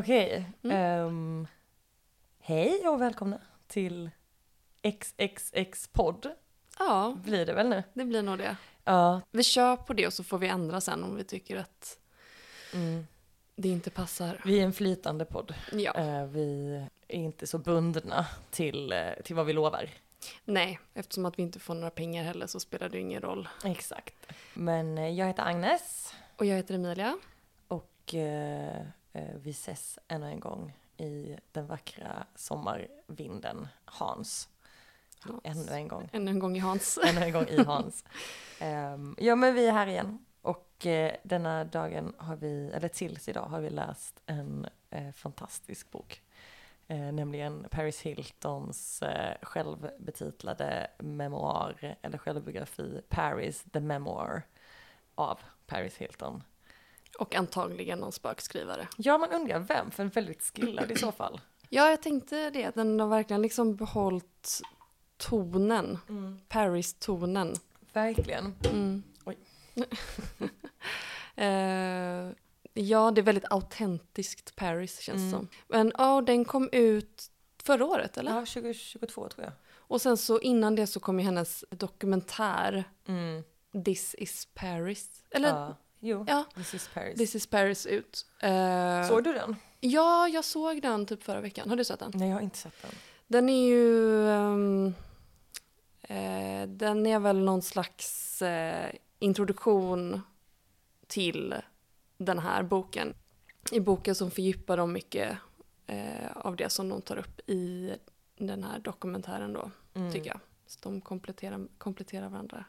Okej. ehm, hej och välkomna till XXX-podd. Ja, Blir det väl nu? det blir nog det. Ja. Vi kör på det och så får vi ändra sen om vi tycker att Mm. det inte passar. Vi är en flytande podd. Ja. Eh, vi är inte så bundna till, eh, till vad vi lovar. Nej, eftersom att vi inte får några pengar heller så spelar det ju ingen roll. Exakt. Men eh, jag heter Agnes Och jag heter Emilia. och eh, vi ses ännu en gång i den vackra sommarvinden Hans. Hans. Ännu en gång. Ännu en gång i Hans. Ännu en gång i Hans. Ehm, ja men vi är här igen. Och eh, denna dagen har vi, eller tills idag har vi läst en eh, fantastisk bok. Eh, nämligen Paris Hiltons eh, självbetitlade memoar, eller självbiografi Paris, the memoir av Paris Hilton. Och antagligen någon spökskrivare. Ja man undrar vem, för en väldigt skillad i så fall. Ja, jag tänkte det. Den har verkligen liksom behållit tonen. Paris-tonen. Verkligen. Mm. Oj. Eh, ja, det är väldigt autentiskt Paris känns det Mm. som. Men ja, den kom ut förra året eller? Ja, 2022 tror jag. Och sen så innan det så kom ju hennes dokumentär Mm. This is Paris. Eller ja. Jo, ja This is Paris. This is Paris ut. Eh, Såg du den? Ja, jag såg den typ förra veckan. Har du sett den? Nej, jag har inte sett den. Den är ju... ehm, eh, den är väl någon slags eh, introduktion till den här boken. I boken som fördjupar de mycket av det som de tar upp i den här dokumentären då, Mm. tycker jag. Så de kompletterar, kompletterar varandra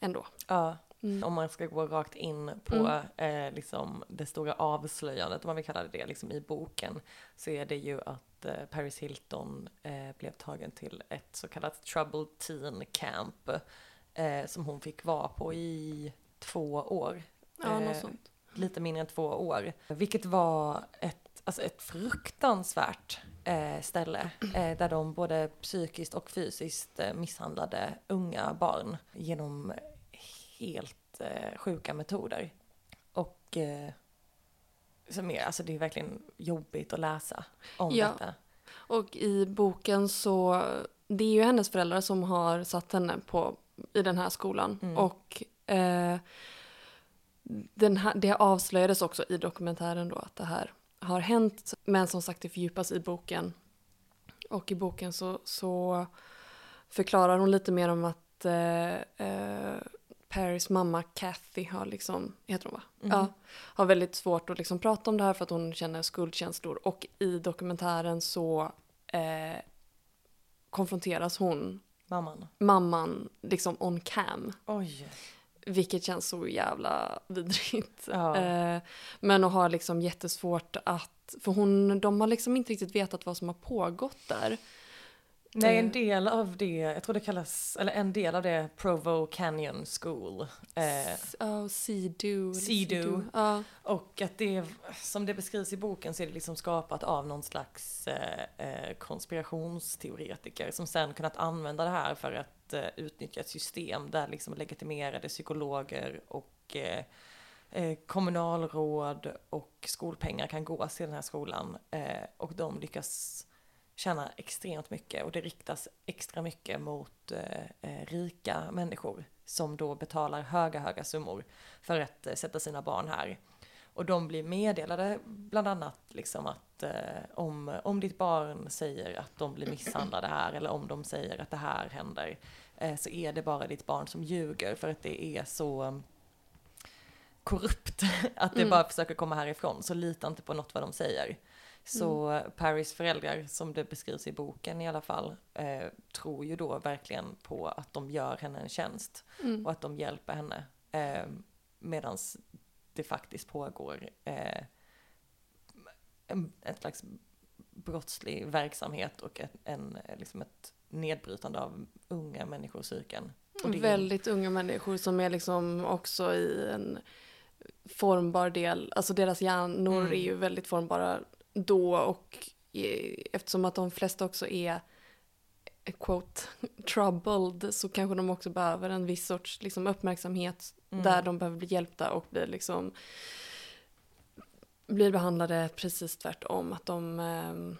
ändå. Ja, Mm. om man ska gå rakt in på eh, liksom det stora avslöjandet, om man vill kalla det det, liksom i boken, så är det ju att eh, Paris Hilton eh, blev tagen till ett så kallat troubled teen camp eh, som hon fick vara på i två år. Ja, något Eh, sånt. lite mindre än två år. Vilket var ett, alltså ett fruktansvärt eh, ställe där de både psykiskt och fysiskt misshandlade unga barn genom helt eh, sjuka metoder. Och eh, som är, alltså det är verkligen jobbigt att läsa om Ja. detta. Och i boken så, det är ju hennes föräldrar som har satt henne på, i den här skolan. Mm. Och eh, den här, det avslöjades också i dokumentären då att det här har hänt. Men som sagt det fördjupas i boken. Och i boken så, så förklarar hon lite mer om att eh, eh, Paris mamma Kathy har liksom, heter hon va? Mm. Ja, har väldigt svårt att liksom prata om det här för att hon känner skuldkänslor. Och i dokumentären så eh, konfronteras hon, Mamman. mamman, liksom on cam. Oj. Vilket känns så jävla vidrigt. Ja. Eh, men och har liksom jättesvårt att, för hon, de har liksom inte riktigt vetat vad som har pågått där. Nej, en del av det, jag tror det kallas, eller en del av det Provo Canyon School. Eh, Ja, Sea-Doo. Och att det, som det beskrivs i boken så är det liksom skapat av någon slags eh, eh, konspirationsteoretiker som sen kunnat använda det här för att eh, utnyttja ett system där liksom legitimerade psykologer och eh, eh, kommunalråd och skolpengar kan gås till den här skolan. Eh, och de lyckas tjäna extremt mycket och det riktas extra mycket mot eh, eh, rika människor som då betalar höga, höga summor för att eh, sätta sina barn här. Och de blir meddelade bland annat liksom att eh, om, om ditt barn säger att de blir misshandlade här eller om de säger att det här händer eh, så är det bara ditt barn som ljuger för att det är så um, korrupt att det Mm. bara försöker komma härifrån. Så lita inte på något vad de säger. Så Paris föräldrar, som det beskrivs i boken i alla fall, eh, tror ju då verkligen på att de gör henne en tjänst mm. och att de hjälper henne. Eh, Medan det faktiskt pågår eh, en, en slags brottslig verksamhet och en, en, liksom ett nedbrytande av unga människors psyken. Väldigt unga människor som är liksom också i en formbar del, alltså deras hjärnor Mm. är ju väldigt formbara då och i- eftersom att de flesta också är quote troubled så kanske de också behöver en viss sorts liksom, uppmärksamhet Mm. där de behöver bli hjälpta och bli liksom blir behandlade precis tvärtom. Att de, ehm,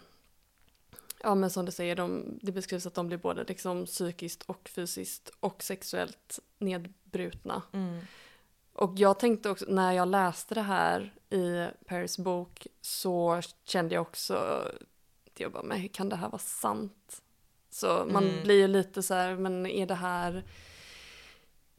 ja men som du säger, de, det beskrivs att de blir både liksom psykiskt och fysiskt och sexuellt nedbrutna. Mm. Och jag tänkte också, när jag läste det här i Paris bok så kände jag också, jag bara, men hur kan det här vara sant? Så man Mm. blir ju lite så här, men är det här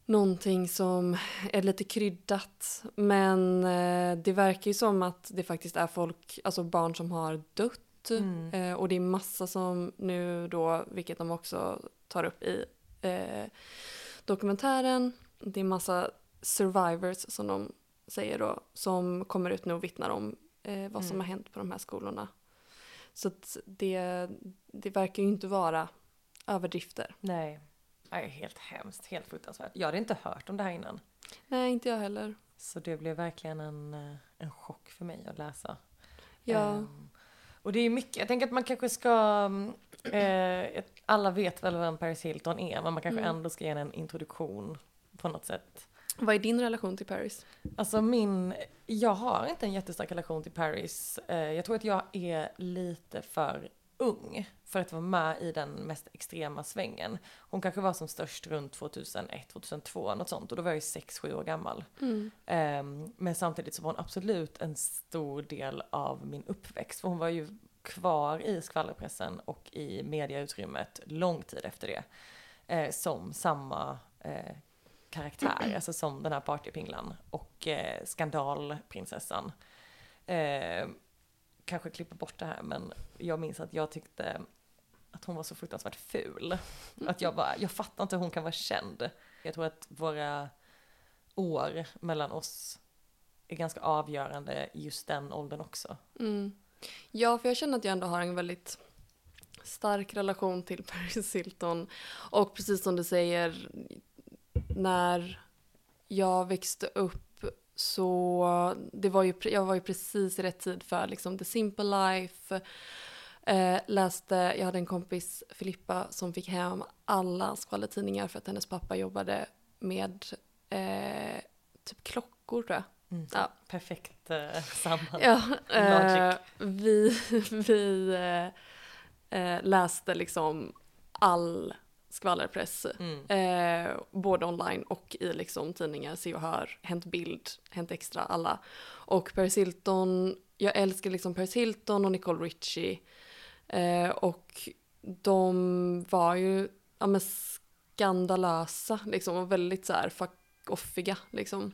någonting som är lite kryddat? Men eh, det verkar ju som att det faktiskt är folk, alltså barn som har dött. Mm. Eh, och det är massa som nu då, vilket de också tar upp i eh, dokumentären, det är massa survivors som de säger då, som kommer ut nu och vittnar om eh, vad som Mm. har hänt på de här skolorna. Så det, det verkar ju inte vara överdrifter. Nej. Nej, helt hemskt, helt fruktansvärt. Jag hade inte hört om det här innan. Nej, inte jag heller. Så det blev verkligen en, eh, en chock för mig att läsa. Ja, Ehm, och det är mycket, jag tänker att man kanske ska, mm, eh, alla vet väl vem Paris Hilton är, men man kanske Mm. ändå ska ge en introduktion på något sätt. Vad är din relation till Paris? Alltså min, jag har inte en jättestark relation till Paris. Eh, jag tror att jag är lite för ung för att vara med i den mest extrema svängen. Hon kanske var som störst runt 2001, 2002, något sånt. Och då var jag ju 6-7 år gammal. Mm. Ehm, men samtidigt så var hon absolut en stor del av min uppväxt. För hon var ju kvar i skvallerpressen och i mediautrymmet lång tid efter det. Eh, som samma eh, karaktär, alltså som den här partypinglan och eh, skandalprinsessan. Eh, kanske klipper bort det här men jag minns att jag tyckte att hon var så fruktansvärt ful. Att jag bara, jag fattar inte hur hon kan vara känd. Jag tror att våra år mellan oss är ganska avgörande i just den åldern också. Mm. Ja, för jag känner att jag ändå har en väldigt stark relation till Paris Hilton. Och precis som du säger, när jag växte upp så det var ju, jag var ju precis i rätt tid för liksom The Simple Life. Eh, läste, jag hade en kompis, Filippa, som fick hem alla skvallertidningar för att hennes pappa jobbade med eh, typ klockor tror jag. Ja. Perfekt eh, samman. Ja, eh, vi, vi eh, eh, läste liksom all skvallerpress. Mm. Eh, både online och i liksom tidningar, Se och Hör, Hänt Bild, Hänt Extra, alla. Och Paris Hilton, jag älskar liksom Paris Hilton och Nicole Richie. Eh, och de var ju ja, men skandalösa liksom och väldigt så här fuck-offiga liksom.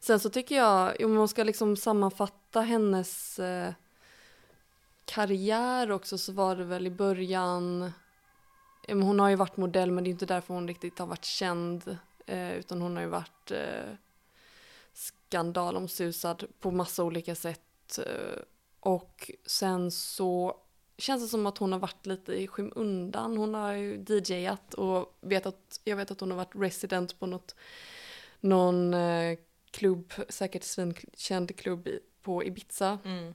Sen så tycker jag, om man ska liksom sammanfatta hennes eh, karriär också så var det väl i början, hon har ju varit modell men det är inte därför hon riktigt har varit känd eh, utan hon har ju varit eh, skandalomsusad på massa olika sätt eh, och sen så känns det som att hon har varit lite i skymundan. Hon har ju DJat och vet att, jag vet att hon har varit resident på något, någon klubb, säkert svinkänd klubb på Ibiza. Mm.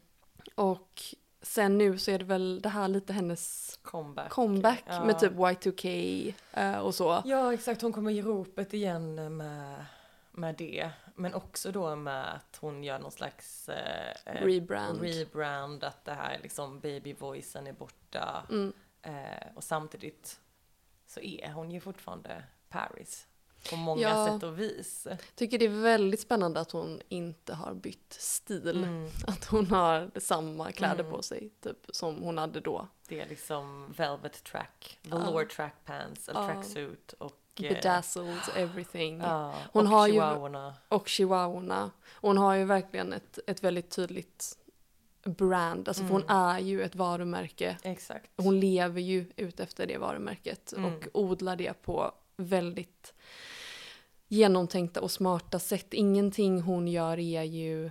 Och sen nu så är det väl det här lite hennes Comeback. comeback Ja. med typ Y2K eh, och så. Ja, exakt. Hon kommer i ropet igen med, med det. Men också då med att hon gör någon slags eh, eh, Rebrand. rebrand, att det här liksom baby-voicen är borta. Mm. Eh, och samtidigt så är hon ju fortfarande Paris. På många Ja. sätt och vis. Tycker det är väldigt spännande att hon inte har bytt stil. Mm. Att hon har samma kläder Mm. på sig typ som hon hade då. Det är liksom velvet track, velour track pants, eller Ja. tracksuit och... eh, Bedazzled everything. Ja, Hon och har ju- chihuahuorna. Och chihuahuorna. Hon har ju verkligen ett, ett väldigt tydligt brand. Alltså för hon Mm. är ju ett varumärke. Exakt. Hon lever ju ut efter det varumärket Mm. och odlar det på väldigt genomtänkta och smarta sätt. Ingenting hon gör är ju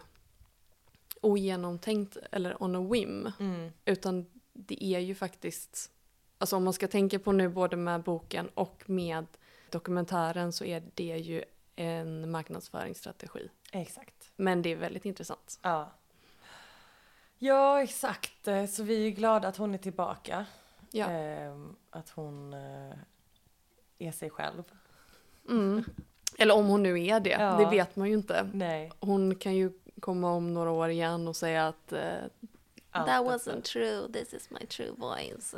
ogenomtänkt eller on a whim. Mm. Utan det är ju faktiskt, alltså om man ska tänka på nu både med boken och med dokumentären så är det ju en marknadsföringsstrategi. Exakt. Men det är väldigt intressant. Ja. Ja, exakt. Så vi är glada att hon är tillbaka. Ja. Ehm, att hon eh, är sig själv. Mm. Eller om hon nu är det, Ja. det vet man ju inte. Nej. Hon kan ju komma om några år igen och säga att eh, that wasn't true, this is my true voice.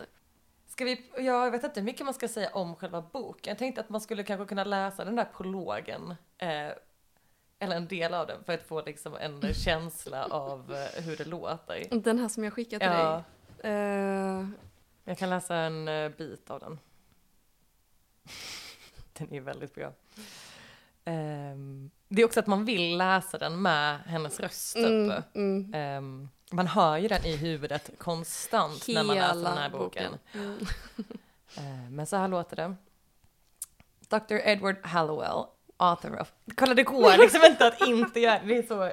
Ska vi, ja, jag vet inte hur mycket man ska säga om själva boken. Jag tänkte att man skulle kanske kunna läsa den där prologen, eh, eller en del av den, för att få liksom en känsla av eh, hur det låter. Den här som jag skickade till Ja, dig. Eh, jag kan läsa en eh, bit av den. Den är väldigt bra. Ehm, det är också att man vill läsa den med hennes röst typ. mm, mm. Ehm, man hör ju den i huvudet konstant när man läser den här boken. Mm. Eh, Men så här låter det. Dr. Edward Hallowell, author of... Kolla det går liksom inte att inte göra det. är så...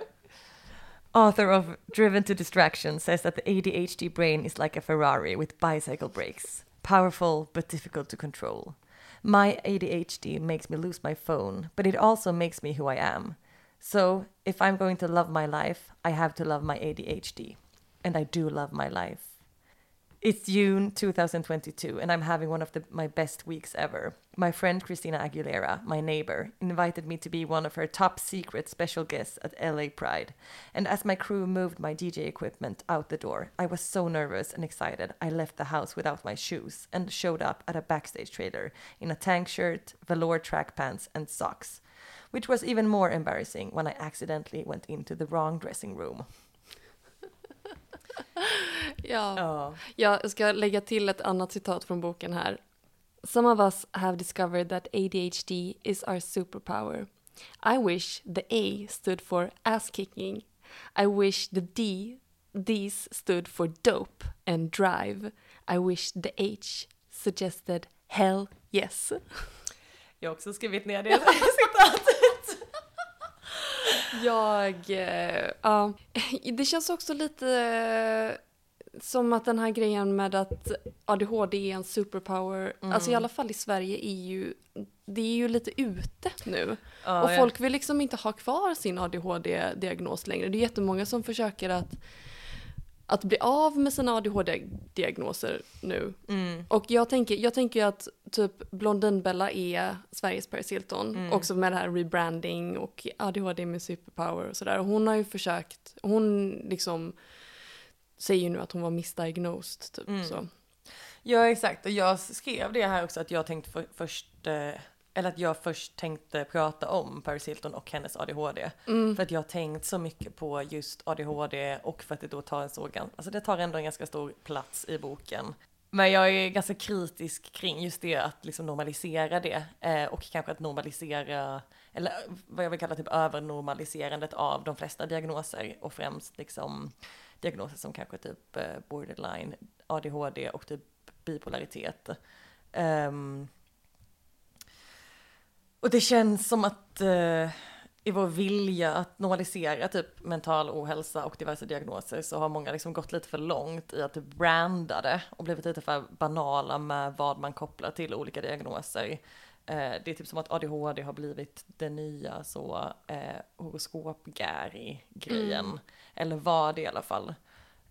Author of Driven to Distraction says that the ADHD brain is like a Ferrari with bicycle brakes. Powerful but difficult to control. My ADHD makes me lose my phone, but it also makes me who I am. So, if I'm going to love my life, I have to love my ADHD. And I do love my life. It's June 2022, and I'm having one of the, my best weeks ever. My friend Christina Aguilera, my neighbor, invited me to be one of her top secret special guests at LA Pride. And as my crew moved my DJ equipment out the door, I was so nervous and excited. I left the house without my shoes and showed up at a backstage trailer in a tank shirt, velour track pants, and socks. Which was even more embarrassing when I accidentally went into the wrong dressing room. Ja. Ja. Jag ska lägga till ett annat citat från boken här. Some of us have discovered that ADHD is our superpower. I wish the A stood for ass kicking. I wish the D, these stood for dope and drive. I wish the H suggested hell yes. Jag har också skrivit ner det citatet. Jag, eh, ja. Det känns också lite eh, som att den här grejen med att ADHD är en superpower, alltså i alla fall i Sverige är ju, det är ju lite ute nu. Ja, och ja. folk vill liksom inte ha kvar sin ADHD-diagnos längre. Det är jättemånga som försöker att, att bli av med sina ADHD-diagnoser nu. Mm. Och jag tänker, jag tänker att typ Blondinbella är Sveriges Paris Hilton. Mm. Också med det här rebranding och ADHD med superpower och sådär. Hon har ju försökt, hon liksom säger ju nu att hon var misdiagnosed typ. Mm. Så. Ja, exakt. Och jag skrev det här också att jag tänkte för, först, eh, eller att jag först tänkte prata om Paris Hilton och hennes ADHD. Mm. För att jag har tänkt så mycket på just ADHD och för att det då tar en så, alltså det tar ändå en ganska stor plats i boken. Men jag är ganska kritisk kring just det att liksom normalisera det eh, och kanske att normalisera, eller vad jag vill kalla typ övernormaliserandet av de flesta diagnoser och främst liksom diagnoser som kanske typ eh, borderline, ADHD och typ bipolaritet. Ehm, och det känns som att eh, i vår vilja att normalisera typ mental ohälsa och diverse diagnoser så har många liksom gått lite för långt i att typ branda det och blivit lite för banala med vad man kopplar till olika diagnoser. Eh, det är typ som att ADHD har blivit den nya så eh, horoskopgäri-grejen. Mm. Eller var det i alla fall.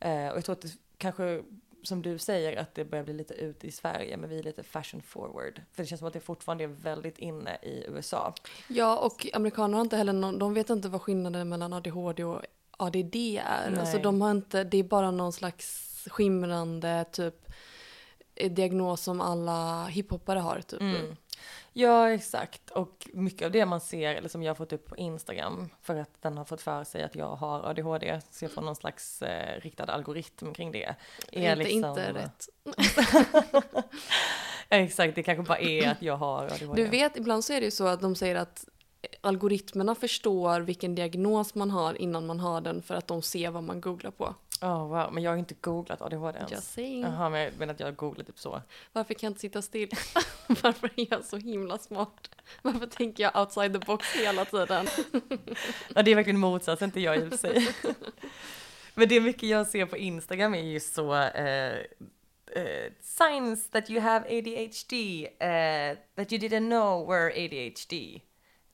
Eh, och jag tror att det kanske, som du säger, att det börjar bli lite ute i Sverige, men vi är lite fashion forward. För det känns som att det fortfarande är väldigt inne i USA. Ja, och amerikaner har inte heller någon, de vet inte vad skillnaden mellan ADHD och ADD är. Nej. Alltså de har inte, det är bara någon slags skimrande typ diagnos som alla hiphoppare har typ. Mm. Ja, exakt. Och mycket av det man ser, eller som jag har fått upp på Instagram, för att den har fått för sig att jag har ADHD, så jag får någon slags eh, riktad algoritm kring det. Är inte, liksom- inte rätt. Exakt, det kanske bara är att jag har ADHD. Du vet, ibland så är det ju så att de säger att algoritmerna förstår vilken diagnos man har innan man har den för att de ser vad man googlar på. Oh, wow, men jag har inte googlat ADHD ens. Just saying. Jaha, men jag menar att jag googlar typ så. Varför kan jag inte sitta still? Varför är jag så himla smart? Varför tänker jag outside the box hela tiden? Ja, det är verkligen motsatsen till jag i och för sig. Men det mycket jag ser på Instagram är ju så eh, eh, signs that you have ADHD eh, that you didn't know were ADHD.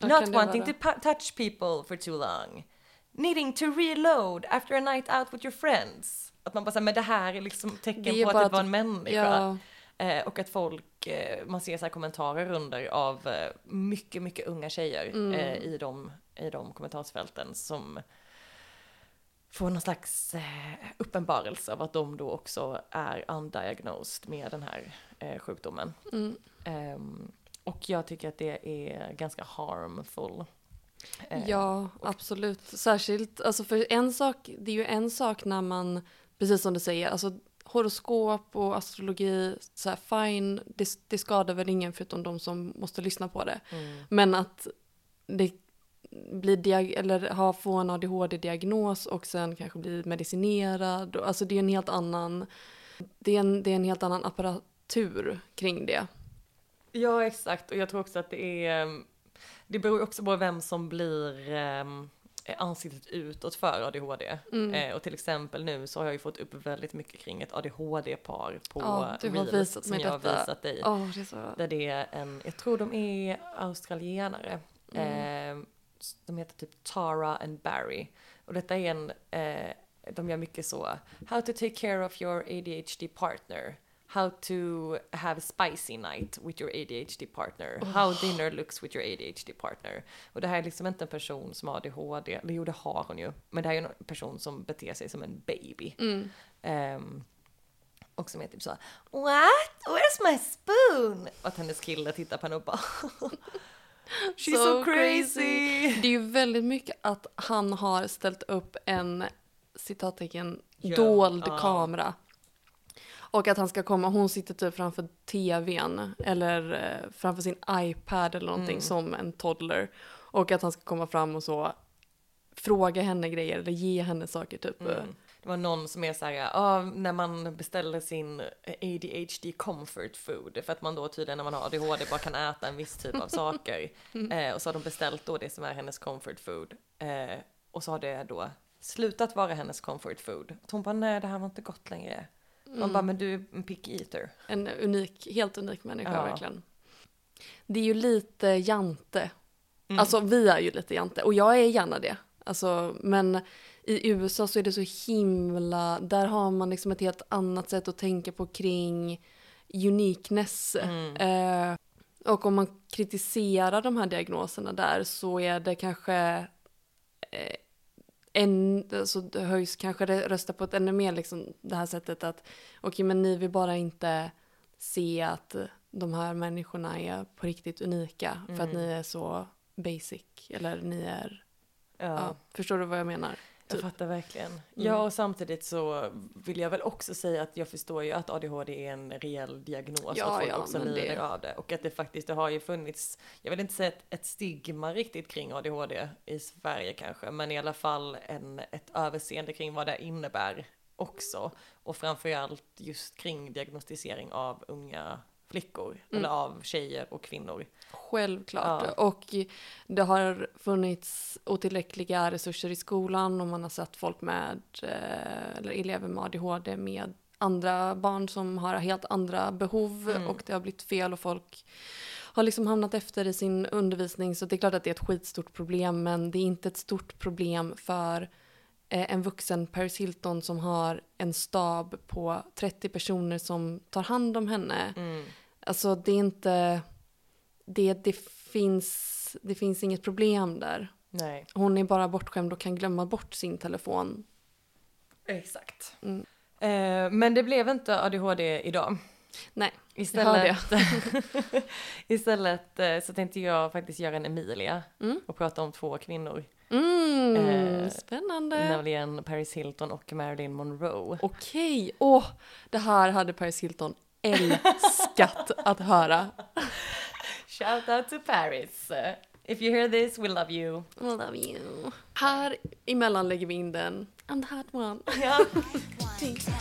Not wanting to touch people for too long. Needing to reload after a night out with your friends. Att man bara säger, men det här är liksom tecken Det är på att det var en människa. Ja, Eh, och att folk, eh, man ser så här kommentarer under av eh, mycket, mycket unga tjejer Mm. eh, i, de, i de kommentarsfälten som får någon slags eh, uppenbarelse av att de då också är undiagnosed med den här eh, sjukdomen. Mm. Och jag tycker att det är ganska harmful. Eh, Ja, absolut. Särskilt, alltså för en sak, det är ju en sak när man, precis som du säger, alltså horoskop och astrologi, så här, fine, det, det skadar väl ingen förutom de som måste lyssna på det. Mm. Men att det blir diag- eller ha, få en ADHD-diagnos och sen kanske bli medicinerad, alltså det är en helt annan, det är en, det är en helt annan apparatur kring det. Ja, exakt. Och jag tror också att det är... Det beror ju också på vem som blir eh, ansiktet utåt för ADHD. Mm. Eh, och till exempel nu så har jag ju fått upp väldigt mycket kring ett ADHD-par på Ja, du har visat som jag har visat dig. Åh, det är så... Där det är en, jag tror de är australienare. Mm. Eh, de heter typ Tara and Barry. Och detta är en, eh, de gör mycket så, how to take care of your ADHD partner. How to have a spicy night with your ADHD partner. How dinner looks with your ADHD partner. Och det här är liksom inte en person som har ADHD, eller jo det har hon ju. Men det här är en person som beter sig som en baby. Mm. Ehm, och som är typ så What? Where's my spoon? Och att hennes kille tittar på henne och bara She's so, crazy! Det är ju väldigt mycket att han har ställt upp en citattecken Ja, dold ja. kamera. Och att han ska komma, hon sitter typ framför tvn eller eh, framför sin iPad eller någonting Mm. som en toddler. Och att han ska komma fram och så fråga henne grejer eller ge henne saker typ. Mm. Det var någon som är så här, när man beställer sin ADHD comfort food, för att man då tydligen när man har ADHD bara kan äta en viss typ av saker. Eh, och så har de beställt då det som är hennes comfort food. Eh, och så har det då slutat vara hennes comfort food. Och hon bara, nej det här var inte gott längre. Man Mm. bara, men du är en picky eater. En unik, helt unik människa Ja. verkligen. Det är ju lite jante. Mm. Alltså vi är ju lite jante och jag är gärna det. Alltså, men i USA så är det så himla, där har man liksom ett helt annat sätt att tänka på kring uniqueness. Mm. Eh, och om man kritiserar de här diagnoserna där så är det kanske eh, en, alltså höjs kanske det röstar på ett ännu mer liksom det här sättet att okej men ni vill bara inte se att de här människorna är på riktigt unika för att Mm. ni är så basic eller ni är, Ja. ja, förstår du vad jag menar? Jag Typ. fattar verkligen. Mm. Ja, och samtidigt så vill jag väl också säga att jag förstår ju att ADHD är en reell diagnos Ja, och att folk ja, också men det- lider av det. Och att det faktiskt, det har ju funnits, jag vill inte säga ett, ett stigma riktigt kring ADHD i Sverige kanske, men i alla fall en, ett överseende kring vad det innebär också. Och framförallt just kring diagnostisering av unga flickor, Mm. eller av tjejer och kvinnor. Självklart. Ja. Och det har funnits otillräckliga resurser i skolan och man har sett folk med, eh, eller elever med ADHD med andra barn som har helt andra behov Mm. och det har blivit fel och folk har liksom hamnat efter i sin undervisning så det är klart att det är ett skitstort problem men det är inte ett stort problem för eh, en vuxen Paris Hilton som har en stab på 30 personer som tar hand om henne. Mm. Alltså det är inte, det, det, finns, det finns inget problem där. Nej, Hon är bara bortskämd och kan glömma bort sin telefon. exakt. Mm. Eh, men det blev inte ADHD idag. Nej, Istället, istället eh, så tänkte jag faktiskt göra en Emilia Mm. och prata om två kvinnor. Mm, Eh, spännande. Nämligen Paris Hilton och Marilyn Monroe. Okej, åh, det här hade Paris Hilton älskat att höra. Shout out to Paris! If you hear this, we love you. I love you. Här emellan lägger vi in den. I'm the hot one. Ja.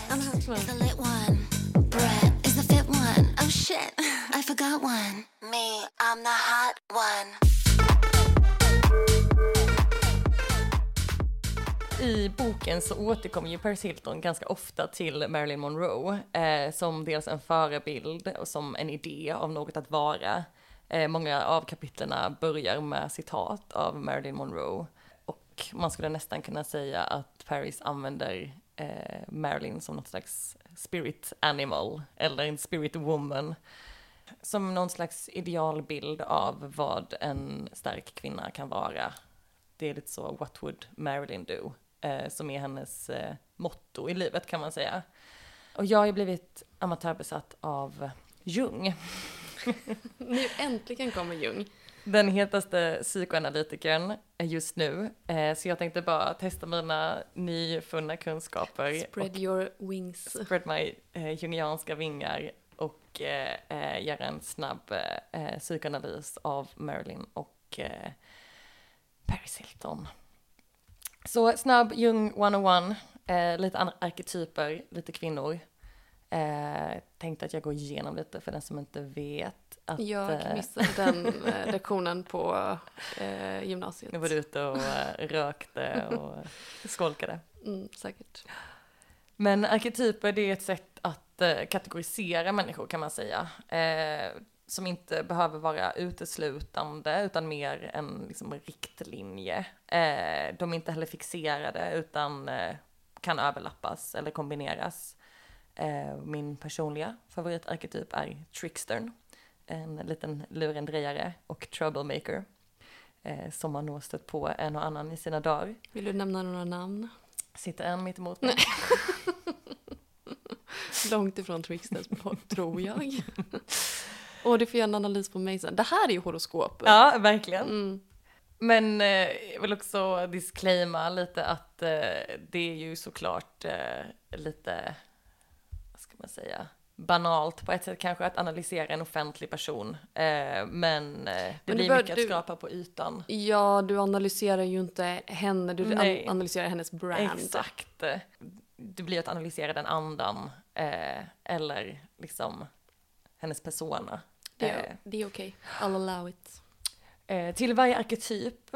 I'm the hot one. The lit one. Brett is the fit one. Oh shit, I forgot one. Me, I'm the hot one. I boken så återkommer ju Paris Hilton ganska ofta till Marilyn Monroe eh, som dels en förebild och som en idé av något att vara. Eh, många av kapitlerna börjar med citat av Marilyn Monroe och man skulle nästan kunna säga att Paris använder eh, Marilyn som något slags spirit animal eller en spirit woman som någon slags idealbild av vad en stark kvinna kan vara. Det är lite så, what would Marilyn do? Eh, som är hennes eh, motto i livet kan man säga. Och jag har ju blivit amatörbesatt av Jung. Nu äntligen kommer Jung. Den hetaste psykoanalytikern just nu. Eh, så jag tänkte bara testa mina nyfunna kunskaper. Spread your wings. spread my eh, jungianska vingar och eh, göra en snabb eh, psykoanalys av Marilyn och eh, Paris Hilton. Så snabb Jung 101, eh, lite andra arketyper, lite kvinnor. Eh, tänkte att jag går igenom lite för den som inte vet. Att, Jag eh, missade den eh, lektionen på eh, gymnasiet. nu var du ute och eh, rökte och skolkade. Mm, säkert. Men arketyper det är ett sätt att kategorisera människor kan man säga. Som inte behöver vara uteslutande utan mer en liksom, riktlinje. Eh, de är inte heller fixerade utan eh, kan överlappas eller kombineras. Eh, min personliga favoritarketyp är trickstern. En liten lurendrejare och troublemaker. Eh, som man nog stött på en och annan i sina dagar. Vill du nämna några namn? Sitter en mitt emot mig. Långt ifrån Tricksters, på- tror jag. Och du får göra en analys på mig sen. Det här är ju horoskop. Ja, verkligen. Mm. Men eh, jag vill också disclaima lite att eh, det är ju såklart eh, lite, vad ska man säga, banalt på ett sätt kanske att analysera en offentlig person. Eh, men eh, det du blir bör- mycket du- att skrapa på ytan. Ja, du analyserar ju inte henne, du an- analyserar hennes brand. Exakt. Det blir att analysera den andan eh, eller liksom hennes persona. Det Eh, är, det är okej. I'll allow it. Eh, till varje arketyp,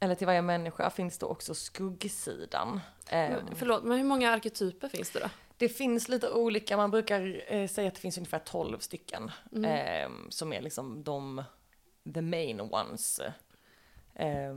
eller till varje människa, finns det också skuggsidan. Eh, Men, förlåt, men hur många arketyper finns det då? det finns lite olika, man brukar eh, säga att det finns ungefär 12 stycken. Mm. Eh, som är liksom de, the main ones. Eh,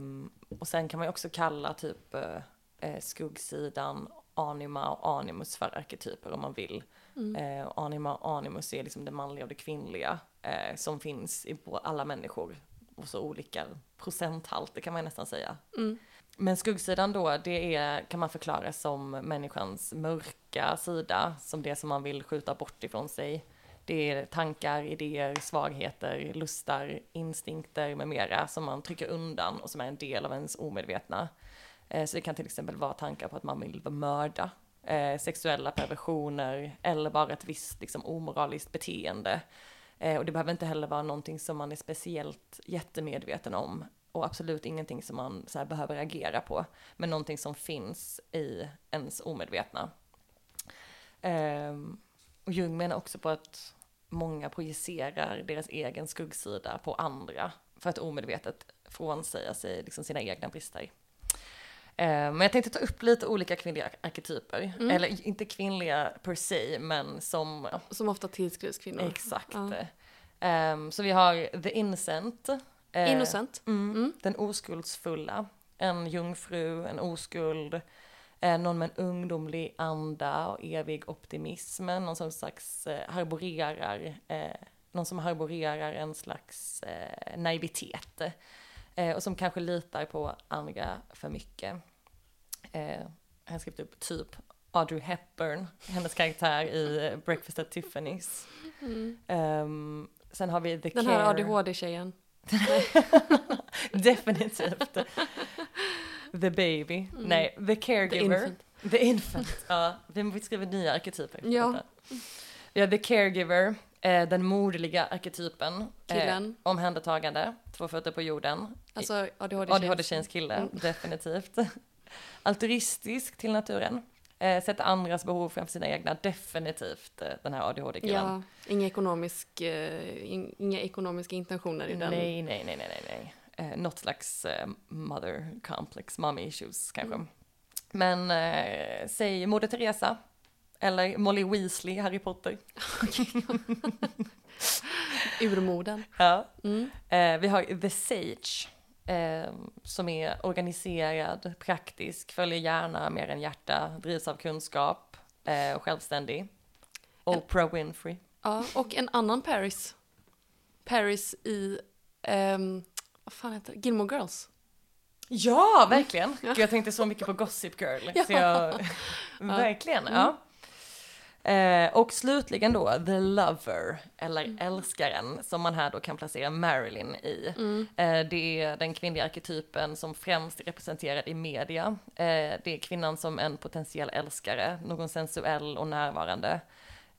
och sen kan man ju också kalla typ eh, eh, skuggsidan, anima och animus för arketyper om man vill. Mm. Eh, anima och animus är liksom det manliga och det kvinnliga eh, som finns i alla människor. Och så olika procenthalter kan man nästan säga. Mm. Men skuggsidan då, det är, kan man förklara som människans mörka sida, som det som man vill skjuta bort ifrån sig. Det är tankar, idéer, svagheter, lustar, instinkter med mera som man trycker undan och som är en del av ens omedvetna. Eh, Så det kan till exempel vara tankar på att man vill mörda, eh, sexuella perversioner eller bara ett visst liksom, omoraliskt beteende. Eh, Och det behöver inte heller vara någonting som man är speciellt jättemedveten om och absolut ingenting som man så här, behöver agera på, men någonting som finns i ens omedvetna. Eh, och Jung menar också på att många projicerar deras egen skuggsida på andra för att omedvetet frånsäga sig liksom sina egna brister. Ehm, men jag tänkte ta upp lite olika kvinnliga arketyper, Mm. eller inte kvinnliga per se, men som Som ofta tillskrivs kvinnor. Exakt. Ja. Ehm, så vi har The Innocent. eh, Innocent. Mm, Mm. Den oskuldsfulla. En jungfru, en oskuld. Eh, någon med en ungdomlig anda och evig optimism. Någon som slags eh, harborerar, eh, någon som harborerar en slags eh, naivitet. Eh, och som kanske litar på andra för mycket. Eh, jag har skrivit upp typ Audrey Hepburn, hennes karaktär i eh, Breakfast at Tiffany's. Mm. Ehm, sen har vi The Den Care. här ADHD-tjejen. Definitivt. The baby. Nej, the caregiver. Mm. The The infant. infant. ja, vi skriver nya arketyper. Ja. Vi har the caregiver, eh, den moderliga arketypen. Killen. Eh, omhändertagande, två fötter på jorden. Alltså ADHD-tjejens. ADHD-tjejens kille, Mm. definitivt. Altruistisk till naturen. Eh, sätta andras behov framför sina egna, definitivt eh, den här ADHD-killen. Ja, inga, ekonomisk, eh, in, inga ekonomiska intentioner i den. Nej, nej, nej, nej, nej. Eh, något slags eh, mother complex, mommy issues kanske. Mm. Men eh, säg Moder Teresa. Eller Molly Weasley Harry Potter. Urmoden. Ja. Mm. Eh, vi har The Sage. Eh, som är organiserad, praktisk, följer gärna mer än hjärta, drivs av kunskap eh, och självständig. Oprah Winfrey. Ja, och en annan Paris. Paris i, ehm, vad fan heter det? Gilmore Girls. Ja, verkligen. Gud, jag tänkte så mycket på Gossip Girl. Ja. Så jag, verkligen, ja. Eh, och slutligen då, The Lover, eller älskaren, som man här då kan placera Marilyn i. Eh, det är den kvinnliga arketypen som främst är representerad i media. Eh, det är kvinnan som en potentiell älskare, någon sensuell och närvarande.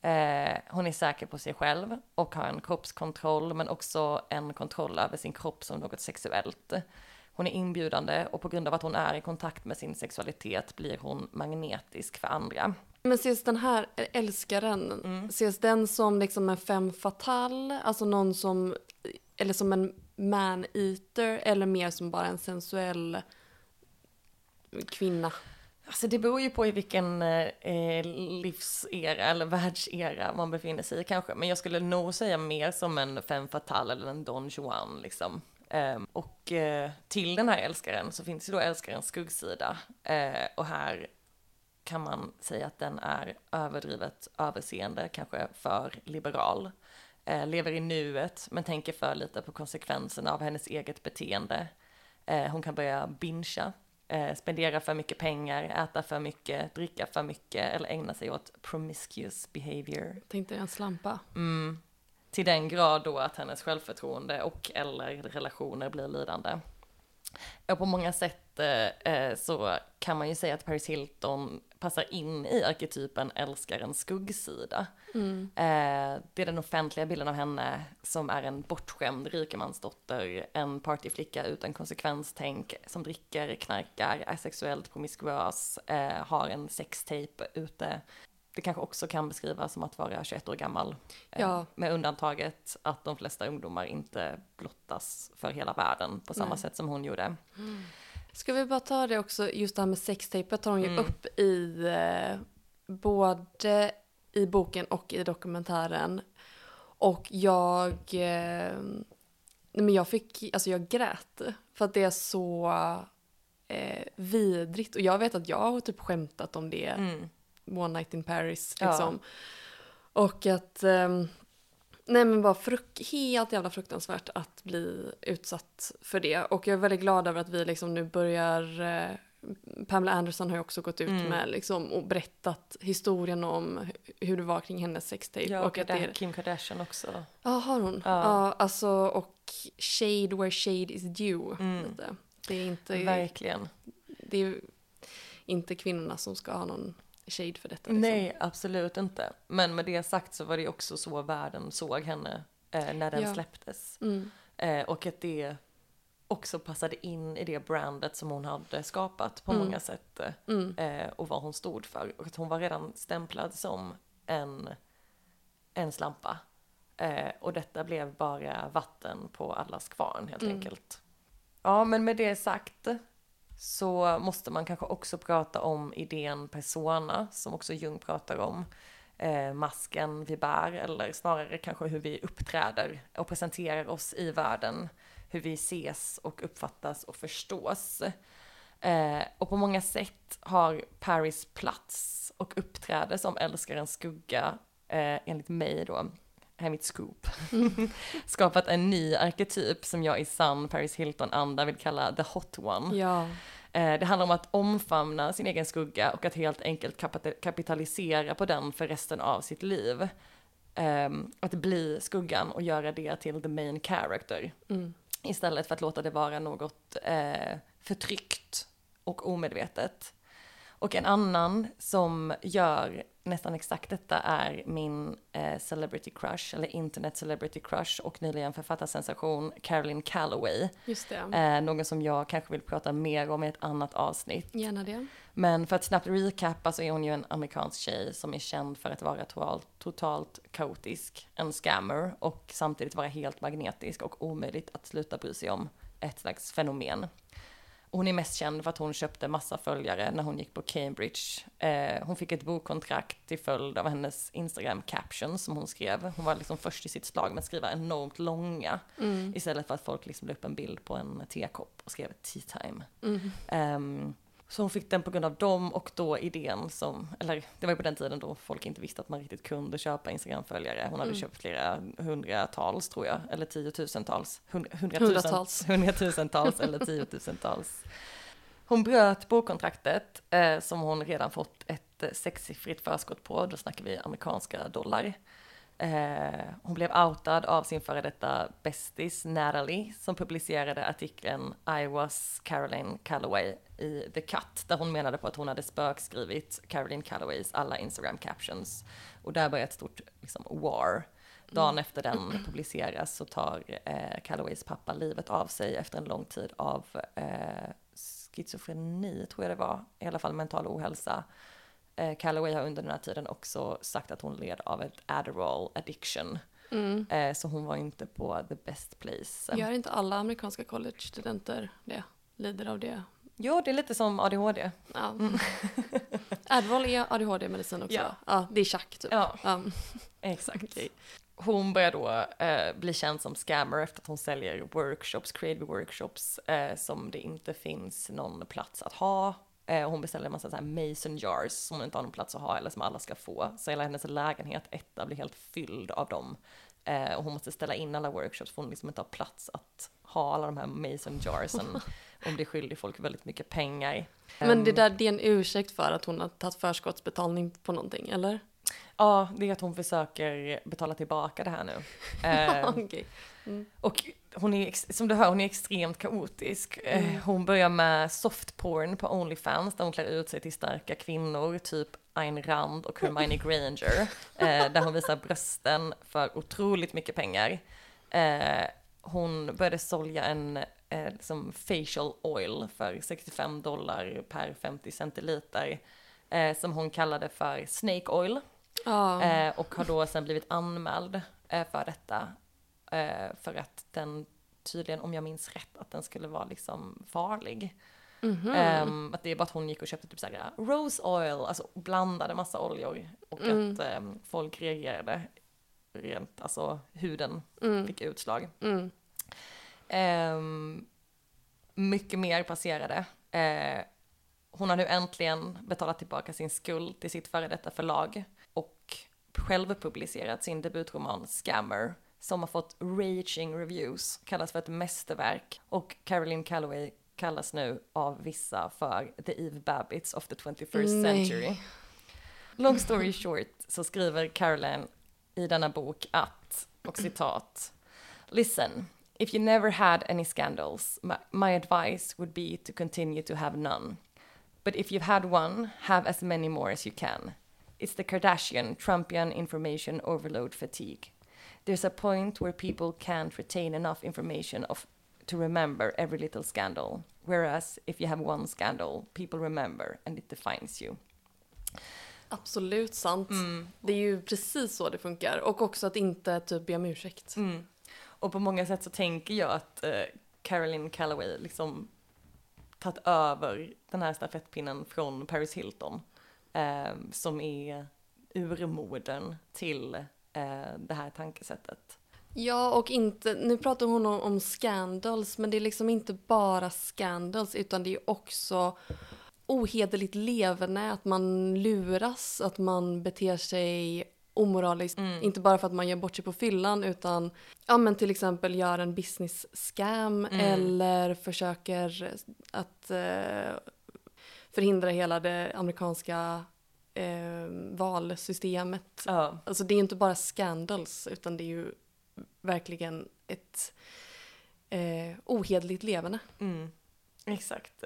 Eh, hon är säker på sig själv och har en kroppskontroll, men också en kontroll över sin kropp som något sexuellt. Hon är inbjudande och på grund av att hon är i kontakt med sin sexualitet blir hon magnetisk för andra. Men ses den här älskaren, Mm. ses den som liksom en femme fatale, alltså någon som, eller som en man-eater, eller mer som bara en sensuell kvinna? Alltså det beror ju på i vilken eh, livsera eller världsera man befinner sig i kanske. Men jag skulle nog säga mer som en femme fatale eller en Don Juan liksom. Ehm, och eh, till den här älskaren så finns ju då älskarens skuggsida. Eh, och här kan man säga att den är överdrivet överseende, kanske för liberal. Eh, lever i nuet, men tänker för lite på konsekvenserna av hennes eget beteende. Eh, hon kan börja bingea, eh, spendera för mycket pengar, äta för mycket, dricka för mycket eller ägna sig åt promiscuous behavior. Tänkte en slampa. Mm. Till den grad då att hennes självförtroende och eller relationer blir lidande. Och på många sätt eh, eh, så kan man ju säga att Paris Hilton passar in i arketypen älskarens skuggsida. Eh, det är den offentliga bilden av henne som är en bortskämd rikemansdotter, en partyflicka utan konsekvenstänk, som dricker, knarkar, är sexuellt promiskuös, eh, har en sextape ute. Det kanske också kan beskrivas som att vara 21 år gammal. Eh, Ja. Med undantaget att de flesta ungdomar inte blottas för hela världen på samma Nej. sätt som hon gjorde. Ska vi bara ta det också, just det här med sextejpet tar hon ju Mm. upp i eh, både i boken och i dokumentären. Och jag, eh, nej men jag fick, alltså jag grät. För att det är så eh, vidrigt. Och jag vet att jag har typ skämtat om det, Mm. One Night in Paris Ja. liksom. Och att, ehm, nej men bara fruk helt jävla fruktansvärt att bli utsatt för det. Och jag är väldigt glad över att vi liksom nu börjar, eh, Pamela Anderson har ju också gått ut Mm. med liksom och berättat historien om hu- hur det var kring hennes sextape. Ja, och och att det är, Kim Kardashian också. ja har hon? Ja. Ja. alltså och shade where shade is due. Mm. Lite. Det är inte, Verkligen. det är inte kvinnorna som ska ha någon shade för detta. Liksom. Nej, absolut inte. Men med det sagt så var det också så världen såg henne eh, när den Ja. släpptes. Mm. Eh, och att det också passade in i det brandet som hon hade skapat på Mm. många sätt. eh, Mm. Eh, och vad hon stod för. Och att hon var redan stämplad som en, en slampa. Eh, och detta blev bara vatten på allas kvarn helt Mm. enkelt. Ja, men med det sagt så måste man kanske också prata om idén persona, som också Jung pratar om. Eh, masken vi bär, eller snarare kanske hur vi uppträder och presenterar oss i världen. Hur vi ses och uppfattas och förstås. Eh, och på många sätt har Paris plats och uppträder som älskarens skugga, eh, enligt mig då, här är mitt scoop, skapat en ny arketyp som jag i sann Paris Hilton-anda vill kalla the hot one. Ja. Eh, det handlar om att omfamna sin egen skugga och att helt enkelt kapita- kapitalisera på den för resten av sitt liv. Ehm, att bli skuggan och göra det till the main character. Mm. Istället för att låta det vara något eh, förtryckt och omedvetet. Och en annan som gör nästan exakt detta är min eh, celebrity crush, eller internet celebrity crush och nyligen författarsensation Caroline Calloway. Just det. Eh, någon som jag kanske vill prata mer om i ett annat avsnitt. Gärna det. Men för att snabbt recappa så är hon ju en amerikansk tjej som är känd för att vara totalt, totalt kaotisk, en scammer och samtidigt vara helt magnetisk och omöjligt att sluta bry sig om. Ett slags fenomen. Hon är mest känd för att hon köpte massa följare när hon gick på Cambridge. Eh, hon fick ett bokkontrakt till följd av hennes Instagram captions som hon skrev. Hon var liksom först i sitt slag med att skriva enormt långa. Istället för att folk liksom la upp en bild på en tekopp och skrev tea time. Mm. Ehm, Så hon fick den på grund av dem och då idén som, eller det var ju på den tiden då folk inte visste att man riktigt kunde köpa Instagram-följare. Hon hade Mm. köpt flera hundratals tror jag, eller tiotusentals. Hund, hundratusentals. Hundratusentals eller tiotusentals. Hon bröt bokkontraktet eh, som hon redan fått ett sexsiffrigt förskott på, då snackar vi amerikanska dollar. Eh, hon blev outad av sin före detta bästis Natalie som publicerade artikeln I was Caroline Calloway i The Cut där hon menade på att hon hade spökskrivit Caroline Calloways alla Instagram captions. Och där började ett stort liksom, war. Dagen efter den publiceras så tar eh, Calloways pappa livet av sig efter en lång tid av eh, schizofreni, tror jag det var, i alla fall mental ohälsa. Eh, Calloway har under den här tiden också sagt att hon led av ett Adderall addiction. Mm. Eh, så hon var inte på the best place. Gör inte alla amerikanska college-studenter det? Lider av det? Jo, det är lite som ADHD. Ja. Adderall är ADHD-medicin också? Ja. ja. Det är tjack typ. Ja, Ja. exakt. Okej. Hon börjar då eh, bli känd som scammer efter att hon säljer workshops, creative workshops, eh, som det inte finns någon plats att ha. Eh, hon beställer en massa så här mason jars som hon inte har någon plats att ha eller som alla ska få. Så hela hennes lägenhet, etta, blir helt fylld av dem. Eh, och hon måste ställa in alla workshops för hon liksom inte har plats att ha alla de här mason jarsen. Hon blir skyldig folk väldigt mycket pengar. Men det Ehm, där det är en ursäkt för att hon har tagit förskottsbetalning på någonting, eller? Ja, det är att hon försöker betala tillbaka det här nu. Eh, Okej. Och hon är, som du hör, hon är extremt kaotisk. Eh, Hon börjar med softporn på Onlyfans där hon klär ut sig till starka kvinnor, typ Ayn Rand och Hermione Granger. Eh, där hon visar brösten för otroligt mycket pengar. Eh, hon började sälja en eh, liksom facial oil för 65 dollar per 50 centiliter. Eh, som hon kallade för snake oil. Eh, och har då sen blivit anmäld eh, för detta. Eh, för att den tydligen, om jag minns rätt, att den skulle vara liksom farlig. Mhm. Ehm, att det är bara att hon gick och köpte typ såhär rose oil, alltså blandade massa oljor. Och Mm. att ehm, folk reagerade rent, alltså huden Mm. fick utslag. Mm. Ehm, mycket mer passerade. Eh, hon har nu äntligen betalat tillbaka sin skuld till sitt före detta förlag och själv publicerat sin debutroman Scammer som har fått raging reviews, kallas för ett mästerverk och Caroline Calloway kallas nu av vissa för the Eve Babbitts of the 21st Nej. century. Long story short så skriver Caroline i denna bok att, och citat, Listen, if you never had any scandals, my, my advice would be to continue to have none. But if you've had one, have as many more as you can. It's the Kardashian Trumpian information overload fatigue. There's a point where people can't retain enough information of to remember every little scandal. Whereas if you have one scandal, people remember and it defines you. Absolut sant. Mm. Det är ju precis så det funkar. Och också att inte typ be om ursäkt. Mm. Och på många sätt så tänker jag att eh, Caroline Calloway liksom tagit över den här stafettpinnen från Paris Hilton. Eh, som är urmodern till eh, det här tankesättet. Ja, och inte, nu pratar hon om, om scandals, men det är liksom inte bara scandals, utan det är också ohederligt leverne, att man luras, att man beter sig omoraliskt, Mm. inte bara för att man gör bort sig på fyllan, utan ja, men till exempel gör en business scam Mm. eller försöker att eh, förhindra hela det amerikanska eh, valsystemet. Ja. Alltså det är inte bara scandals utan det är ju verkligen ett eh, ohederligt leverne. Mm. Exakt.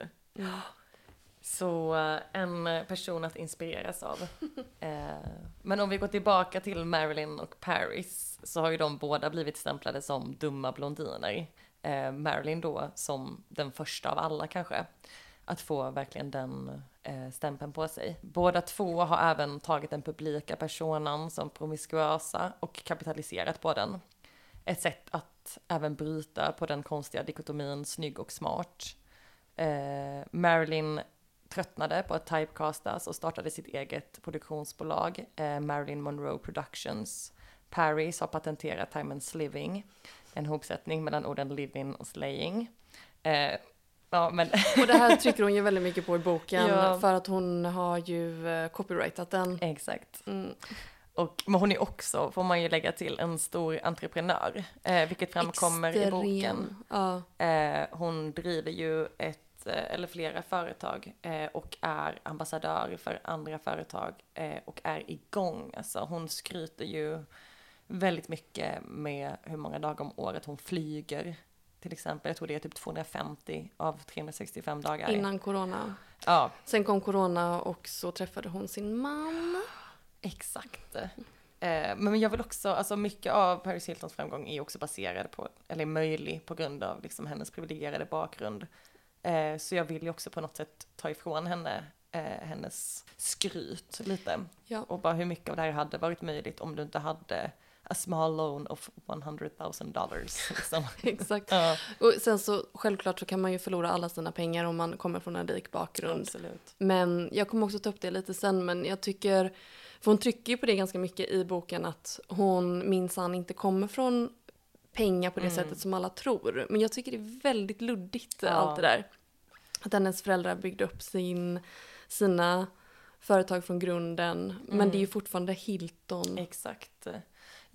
Så eh, en person att inspireras av. Eh, Men om vi går tillbaka till Marilyn och Paris så har ju de båda blivit stämplade som dumma blondiner. Eh, Marilyn då som den första av alla kanske. Att få verkligen den eh, stämpeln på sig. Båda två har även tagit den publika personan som promiskuösa och kapitaliserat på den. Ett sätt att även bryta på den konstiga dikotomin snygg och smart. Eh, Marilyn tröttnade på att typecastas och startade sitt eget produktionsbolag, eh, Marilyn Monroe Productions. Paris har patenterat termen sliving, en hopsättning mellan orden living och slaying. Eh, Ja, men Och det här trycker hon ju väldigt mycket på i boken Ja. för att hon har ju eh, copyrightat den. exakt. Mm. Och, men hon är också, får man ju lägga till, en stor entreprenör. Eh, vilket framkommer i boken. Extrem. Ja, Eh, hon driver ju ett eh, eller flera företag eh, och är ambassadör för andra företag eh, och är igång. Alltså hon skryter ju väldigt mycket med hur många dagar om året hon flyger. Till exempel, jag tror det är typ 250 av 365 dagar. innan corona. Ja, Sen kom corona och så träffade hon sin man. Exakt. Eh, men jag vill också, alltså mycket av Paris Hiltons framgång är också baserad på, eller möjlig på grund av liksom hennes privilegierade bakgrund. Eh, så jag vill ju också på något sätt ta ifrån henne eh, hennes skryt lite. Ja. Och bara hur mycket av det här hade varit möjligt om du inte hade a small loan of 100 000 dollars. Liksom. Exakt. ja, Och sen så självklart så kan man ju förlora alla sina pengar om man kommer från en rik bakgrund. absolut. Men jag kommer också ta upp det lite sen, men jag tycker, för hon trycker ju på det ganska mycket i boken att hon minsann inte kommer från pengar på det Mm. sättet som alla tror. Men jag tycker det är väldigt luddigt Ja. allt det där. Att hennes föräldrar byggde upp sin, sina företag från grunden, men Mm. det är ju fortfarande Hilton. Exakt.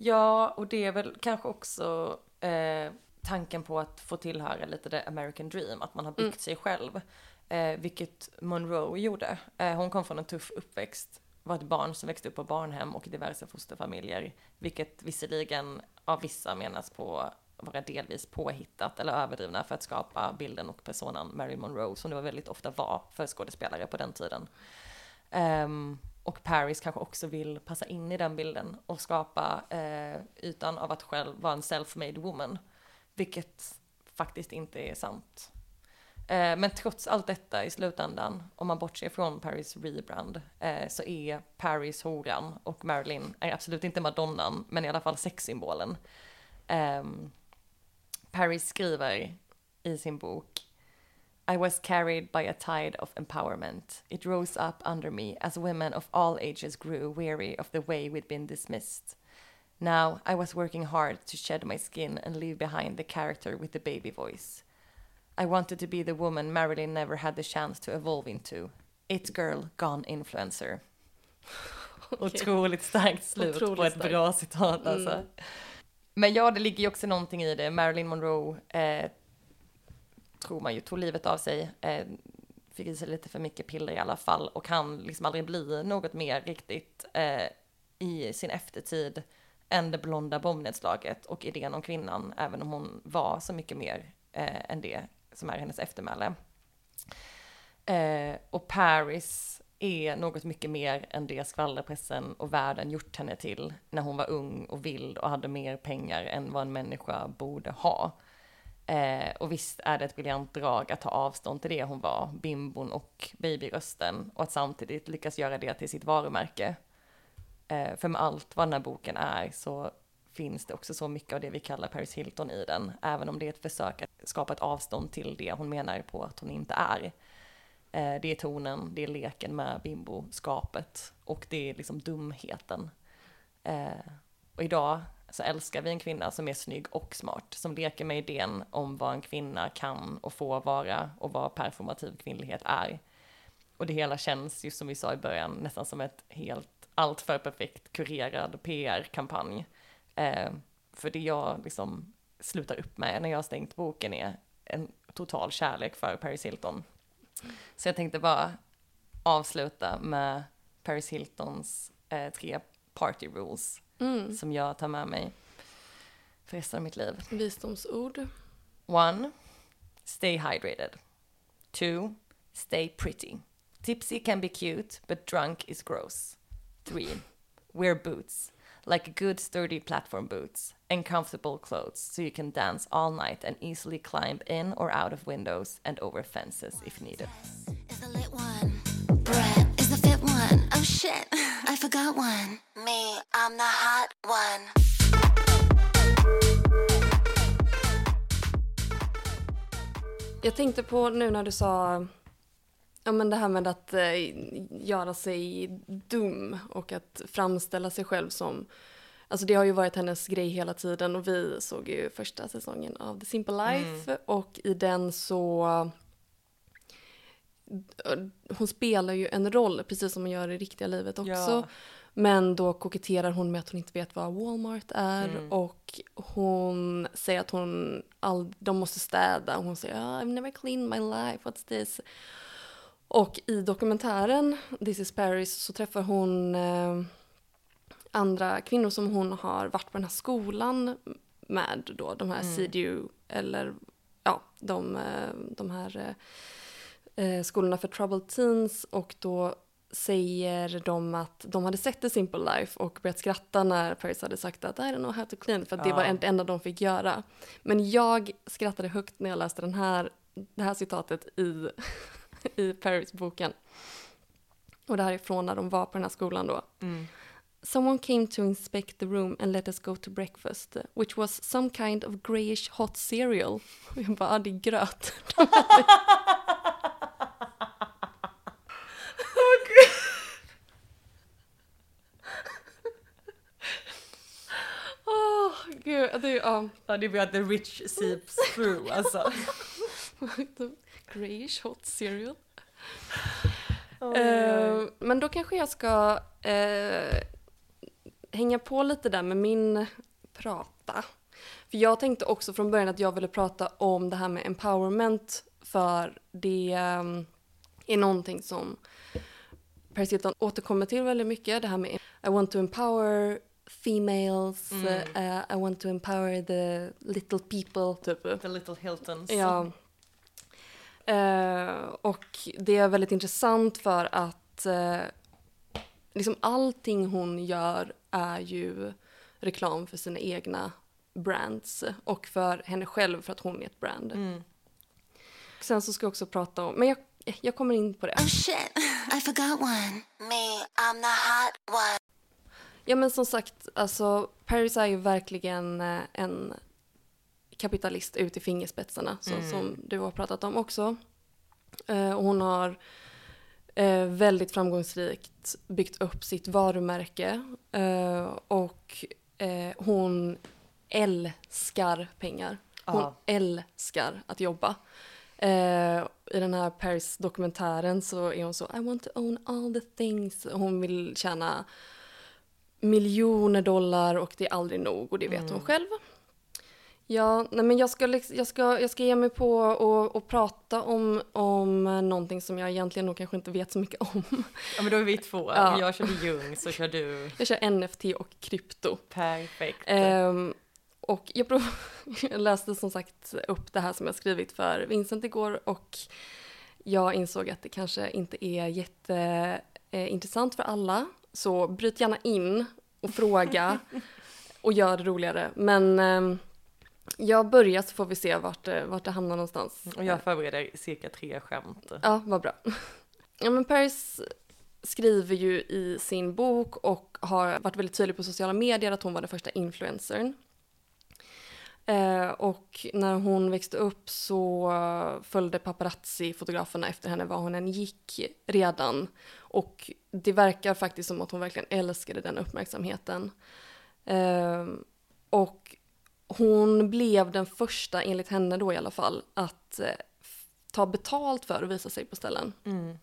Ja, och det är väl kanske också eh, tanken på att få tillhöra lite the American dream, att man har byggt Mm. sig själv. Eh, vilket Monroe gjorde. Eh, hon kom från en tuff uppväxt, var ett barn som växte upp på barnhem och diverse fosterfamiljer. Vilket visserligen av vissa menas på vara delvis påhittat eller överdrivna för att skapa bilden och personan Marilyn Monroe som det var väldigt ofta var för skådespelare på den tiden. Ehm, och Paris kanske också vill passa in i den bilden och skapa eh, utan av att själv vara en self-made woman. Vilket faktiskt inte är sant. Eh, men trots allt detta i slutändan, om man bortser från Paris rebrand, eh, så är Paris horan och Marilyn är absolut inte madonnan, men i alla fall sexsymbolen. Ehm, Paris skriver i sin bok I was carried by a tide of empowerment. It rose up under me as women of all ages grew weary of the way we'd been dismissed. Now I was working hard to shed my skin and leave behind the character with the baby voice. I wanted to be the woman Marilyn never had the chance to evolve into. It girl gone influencer. Otroligt starkt slut Otroligt på ett starkt. bra citat Mm. Men ja, det ligger ju också någonting i det. Marilyn Monroe eh, tror man ju tog livet av sig. Eh, fick i sig lite för mycket piller i alla fall och kan liksom aldrig bli något mer riktigt eh, i sin eftertid än det blonda bombnedslaget och idén om kvinnan, även om hon var så mycket mer eh, än det som är hennes eftermäle. Eh, och Paris är något mycket mer än det skvallerpressen och världen gjort henne till när hon var ung och vild och hade mer pengar än vad en människa borde ha. Eh, och visst är det ett briljant drag att ta avstånd till det hon var, bimbon och babyrösten, och att samtidigt lyckas göra det till sitt varumärke. Eh, för med allt vad den här boken är så finns det också så mycket av det vi kallar Paris Hilton i den, även om det är ett försök att skapa ett avstånd till det hon menar på att hon inte är. Eh, det är tonen, det är leken med bimboskapet och det är liksom dumheten. Eh, och idag så älskar vi en kvinna som är snygg och smart, som leker med idén om vad en kvinna kan och får vara och vad performativ kvinnlighet är. Och det hela känns, just som vi sa i början, nästan som ett helt alltför perfekt kurerad PR-kampanj. Eh, för det jag liksom slutar upp med när jag har stängt boken är en total kärlek för Paris Hilton. Så jag tänkte bara avsluta med Paris Hiltons eh, tre party rules Mm. som jag tar med mig för resten av mitt liv. Visdomsord. One, stay hydrated. Two, stay pretty. Tipsy can be cute, but drunk is gross. Three, wear boots, like good sturdy platform boots, and comfortable clothes so you can dance all night and easily climb in or out of windows and over fences if needed. One. Oh shit, I forgot one. Me, I'm the hot one. Jag tänkte på nu när du sa ja, men det här med att eh, göra sig dum och att framställa sig själv som Alltså det har ju varit hennes grej hela tiden och vi såg ju första säsongen av The Simple Life och i den så hon spelar ju en roll precis som hon gör i riktiga livet också. Ja. Men då koketterar hon med att hon inte vet vad Walmart är Mm. och hon säger att hon all, de måste städa och hon säger oh, I've never cleaned my life, what's this? Och i dokumentären This is Paris så träffar hon eh, andra kvinnor som hon har varit på den här skolan med då, de här Mm. CDU eller ja, de, eh, de här eh, skolorna för troubled teens och då säger de att de hade sett The Simple Life och börjat skratta när Paris hade sagt att I don't know how to clean för att det Ja. var det enda de fick göra. Men jag skrattade högt när jag läste den här, det här citatet i, i Paris-boken. Och det här är från när de var på den här skolan då. Mm. Someone came to inspect the room and let us go to breakfast, which was some kind of greyish hot cereal. Och jag bara, ah, det är gröt. Åh, gud. Det är, ja. Ja, det blir att the rich seeps through alltså. greyish hot cereal. Oj. Eh, men då kanske jag ska eh, hänga på lite där med min prata. För jag tänkte också från början att jag ville prata om det här med empowerment för det eh, är någonting som Paris Hilton återkommer till väldigt mycket. Det här med I want to empower females, Mm. eh, I want to empower the little people, typ. The little Hiltons. Ja. Eh, och det är väldigt intressant för att eh, liksom allting hon gör är ju reklam för sina egna brands och för henne själv för att hon är ett brand. Mm. Sen så ska jag också prata om, men jag, jag kommer in på det. Oh shit, I forgot one. Me, I'm the hot one. Ja men som sagt, alltså Paris är ju verkligen eh, en kapitalist ut i fingerspetsarna, så, Mm. som du har pratat om också. Eh, och hon har eh, väldigt framgångsrikt byggt upp sitt varumärke eh, och hon älskar pengar. Hon Ja. älskar att jobba. I den här Paris-dokumentären så är hon så I want to own all the things. Hon vill tjäna miljoner dollar och det är aldrig nog och det vet Mm. hon själv. Ja, nej men jag ska, liksom, jag ska, jag ska ge mig på och, och prata om, om någonting som jag egentligen nog kanske inte vet så mycket om. Ja men då är vi två. Ja. Jag körde Jung så kör du Jag kör NFT och krypto. perfekt. Ehm, och jag, prov- jag läste som sagt upp det här som jag skrivit för Vincent igår och jag insåg att det kanske inte är jätteintressant för alla. Så bryt gärna in och fråga och gör det roligare. Men ehm, jag börjar så får vi se vart, det- vart det hamnar någonstans. Och jag förbereder cirka tre skämt. Ja, vad bra. Ja, men Paris skriver ju i sin bok och har varit väldigt tydlig på sociala medier att hon var den första influencern. Eh, och när hon växte upp så följde paparazzi-fotograferna efter henne var hon än gick redan. Och det verkar faktiskt som att hon verkligen älskade den uppmärksamheten. Eh, och hon blev den första, enligt henne då i alla fall, att eh, ta betalt för att visa sig på ställen. Mm.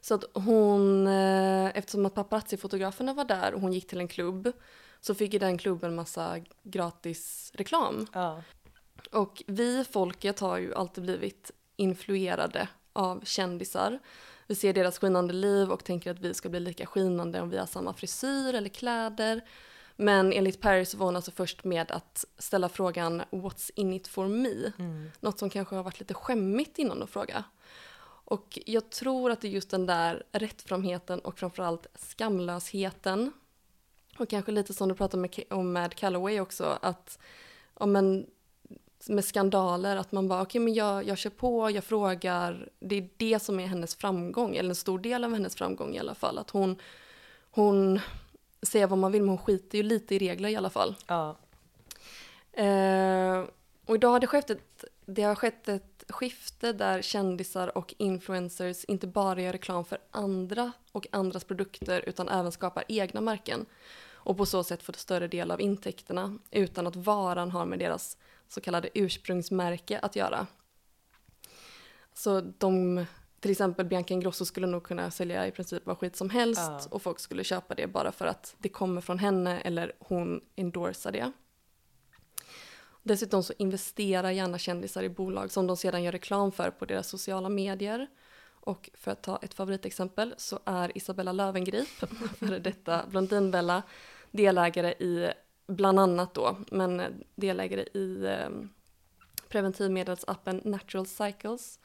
Så att hon, eh, eftersom att paparazzi-fotograferna var där och hon gick till en klubb så fick ju den klubben massa gratis reklam. Ja. Och vi, folket, har ju alltid blivit influerade av kändisar. Vi ser deras skinande liv och tänker att vi ska bli lika skinande om vi har samma frisyr eller kläder. Men enligt Paris var hon alltså först med att ställa frågan “What's in it for me?” Mm. Något som kanske har varit lite skämmigt innan att fråga. Och jag tror att det är just den där rättframheten och framförallt skamlösheten. Och kanske lite som du pratade med, om med Calloway också, att ja, men, med skandaler, att man bara okej men jag, jag kör på, jag frågar. Det är det som är hennes framgång, eller en stor del av hennes framgång i alla fall. Att hon, hon säger vad man vill men hon skiter ju lite i regler i alla fall. Ja. Eh, och idag har det skett ett, det har skett ett skifte där kändisar och influencers inte bara gör reklam för andra och andras produkter utan även skapar egna märken och på så sätt får större del av intäkterna utan att varan har med deras så kallade ursprungsmärke att göra. Så de till exempel Bianca Ingrosso skulle nog kunna sälja i princip vad skit som helst Ja. och folk skulle köpa det bara för att det kommer från henne eller hon endorsar det. Dessutom så investerar gärna kändisar i bolag som de sedan gör reklam för på deras sociala medier. Och för att ta ett favoritexempel så är Isabella Löwengrip, före detta Blondinbella, delägare i bland annat då, men delägare i eh, preventivmedelsappen Natural Cycles.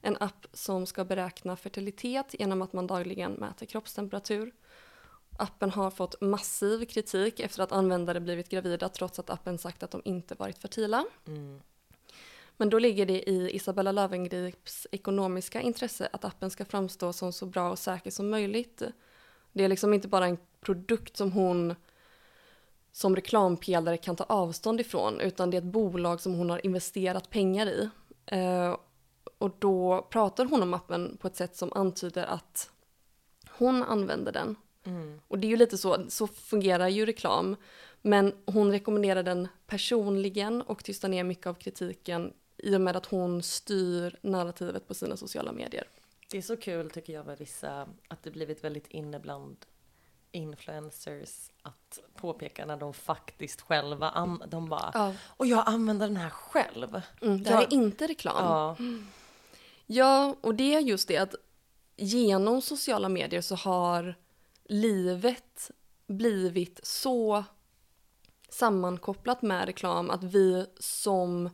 En app som ska beräkna fertilitet genom att man dagligen mäter kroppstemperatur. Appen har fått massiv kritik efter att användare blivit gravida trots att appen sagt att de inte varit fertila. Mm. Men då ligger det i Isabella Löwengrips ekonomiska intresse att appen ska framstå som så bra och säker som möjligt. Det är liksom inte bara en produkt som hon som reklampelare kan ta avstånd ifrån utan det är ett bolag som hon har investerat pengar i. Eh, och då pratar hon om appen på ett sätt som antyder att hon använder den. Mm. Och det är ju lite så, så fungerar ju reklam. Men hon rekommenderar den personligen och tystar ner mycket av kritiken i och med att hon styr narrativet på sina sociala medier. Det är så kul tycker jag med vissa, att det blivit väldigt inne bland influencers att påpeka när de faktiskt själva, an- de bara, Ja. och jag använder den här själv. Mm, det här Ja. är inte reklam. Ja. Ja, och det är just det att genom sociala medier så har livet blivit så sammankopplat med reklam att vi som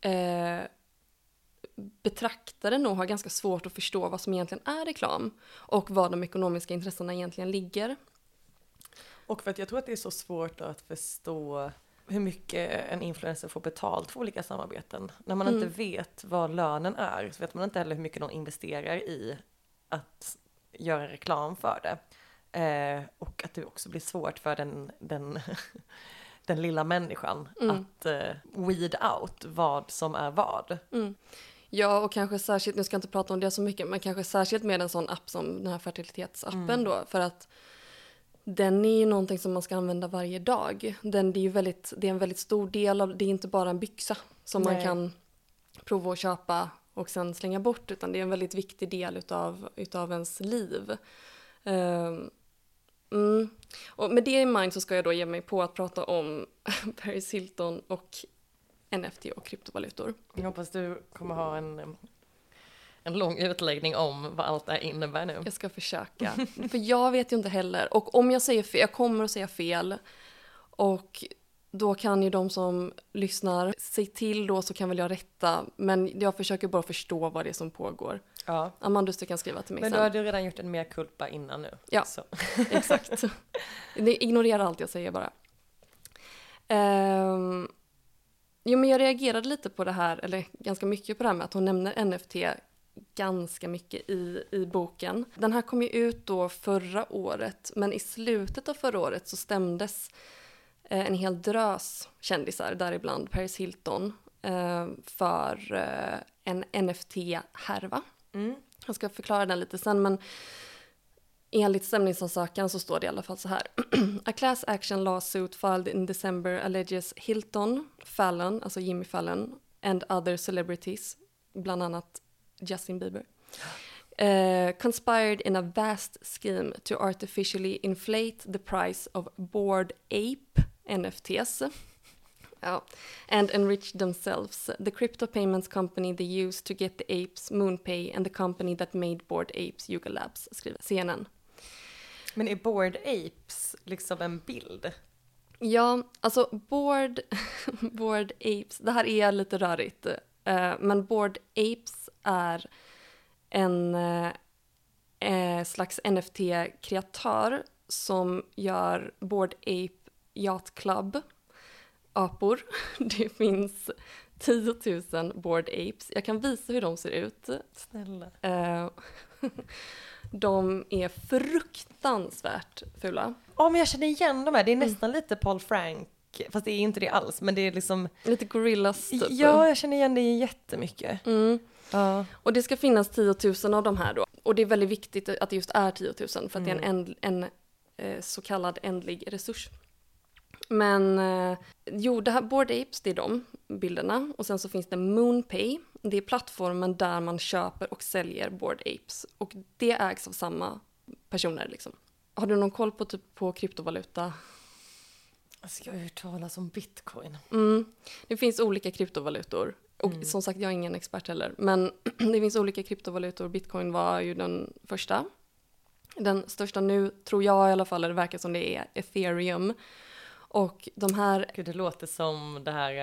eh, betraktare nog har ganska svårt att förstå vad som egentligen är reklam och var de ekonomiska intressena egentligen ligger. och för att jag tror att det är så svårt att förstå hur mycket en influencer får betalt för olika samarbeten. När man Mm. inte vet vad lönen är så vet man inte heller hur mycket de investerar i att göra reklam för det. Eh, och att det också blir svårt för den, den, den lilla människan Mm. att eh, weed out vad som är vad. Mm. Ja, och kanske särskilt, nu ska jag inte prata om det så mycket, men kanske särskilt med en sån app som den här fertilitetsappen då, för att den är ju någonting som man ska använda varje dag. Den, det, är ju väldigt, det är en väldigt stor del av, det är inte bara en byxa som man Nej. kan prova att köpa och sen slänga bort, utan det är en väldigt viktig del utav, utav ens liv. Ehm, mm. Och med det i mind så ska jag då ge mig på att prata om Paris Hilton och NFT och kryptovalutor. Jag hoppas du kommer ha en, en lång utläggning om vad allt det här innebär nu. Jag ska försöka. För jag vet ju inte heller. Och om jag säger fel, jag kommer att säga fel. Och då kan ju de som lyssnar se till då så kan väl jag rätta. Men jag försöker bara förstå vad det är som pågår. Ja. Amandus, du kan skriva till mig Men då sen. har du redan gjort en mer kulpa innan nu. Ja. Så. Exakt. Ni ignorerar allt jag säger bara. Um, jo, men jag reagerade lite på det här, eller ganska mycket på det här med att hon nämner NFT ganska mycket i, i boken. Den här kom ju ut då förra året, men i slutet av förra året så stämdes en hel drös kändisar, däribland Paris Hilton, eh, för eh, en NFT-härva. Mm. Jag ska förklara den lite sen, men enligt stämningsansökan så står det i alla fall så här. A class action lawsuit filed in December alleges Hilton, Fallon, alltså Jimmy Fallon, and other celebrities, bland annat Justin Bieber, eh, conspired in a vast scheme to artificially inflate the price of Bored Ape NFTs. Ja. And enrich themselves. The crypto payments company they used to get the apes, MoonPay, and the company that made Bored Apes, Yuga Labs, skriver CNN. Men är Bored Apes liksom en bild? Ja, alltså Bored, Bored Apes, det här är lite rörigt. eh, men Bored Apes är en eh, slags NFT-kreatör som gör Bored Ape Yacht Club apor. Det finns 10 000 Bored Apes. Jag kan visa hur de ser ut. Snälla. Eh, de är fruktansvärt fula. Ja men jag känner igen de här, det är nästan lite Paul Frank, fast det är inte det alls, men det är liksom, Lite gorillas typ. ja jag känner igen det jättemycket. Mm. Ja. Och det ska finnas 10 000 av de här då. Och det är väldigt viktigt att det just är 10 000 för att det är en, änd, en eh, så kallad ändlig resurs. Men eh, jo, det här Bored Apes, det är de bilderna. Och sen så finns det Moonpay. Det är plattformen där man köper och säljer Bored Apes. Och det ägs av samma personer liksom. Har du någon koll på, typ, på kryptovaluta? Alltså jag har hört talas om bitcoin. Mm. Det finns olika kryptovalutor. Och som sagt, jag är ingen expert heller. Men det finns olika kryptovalutor. Bitcoin var ju den första. Den största nu, tror jag i alla fall, eller det verkar som det är ethereum. Och de här, Gud, det låter som det här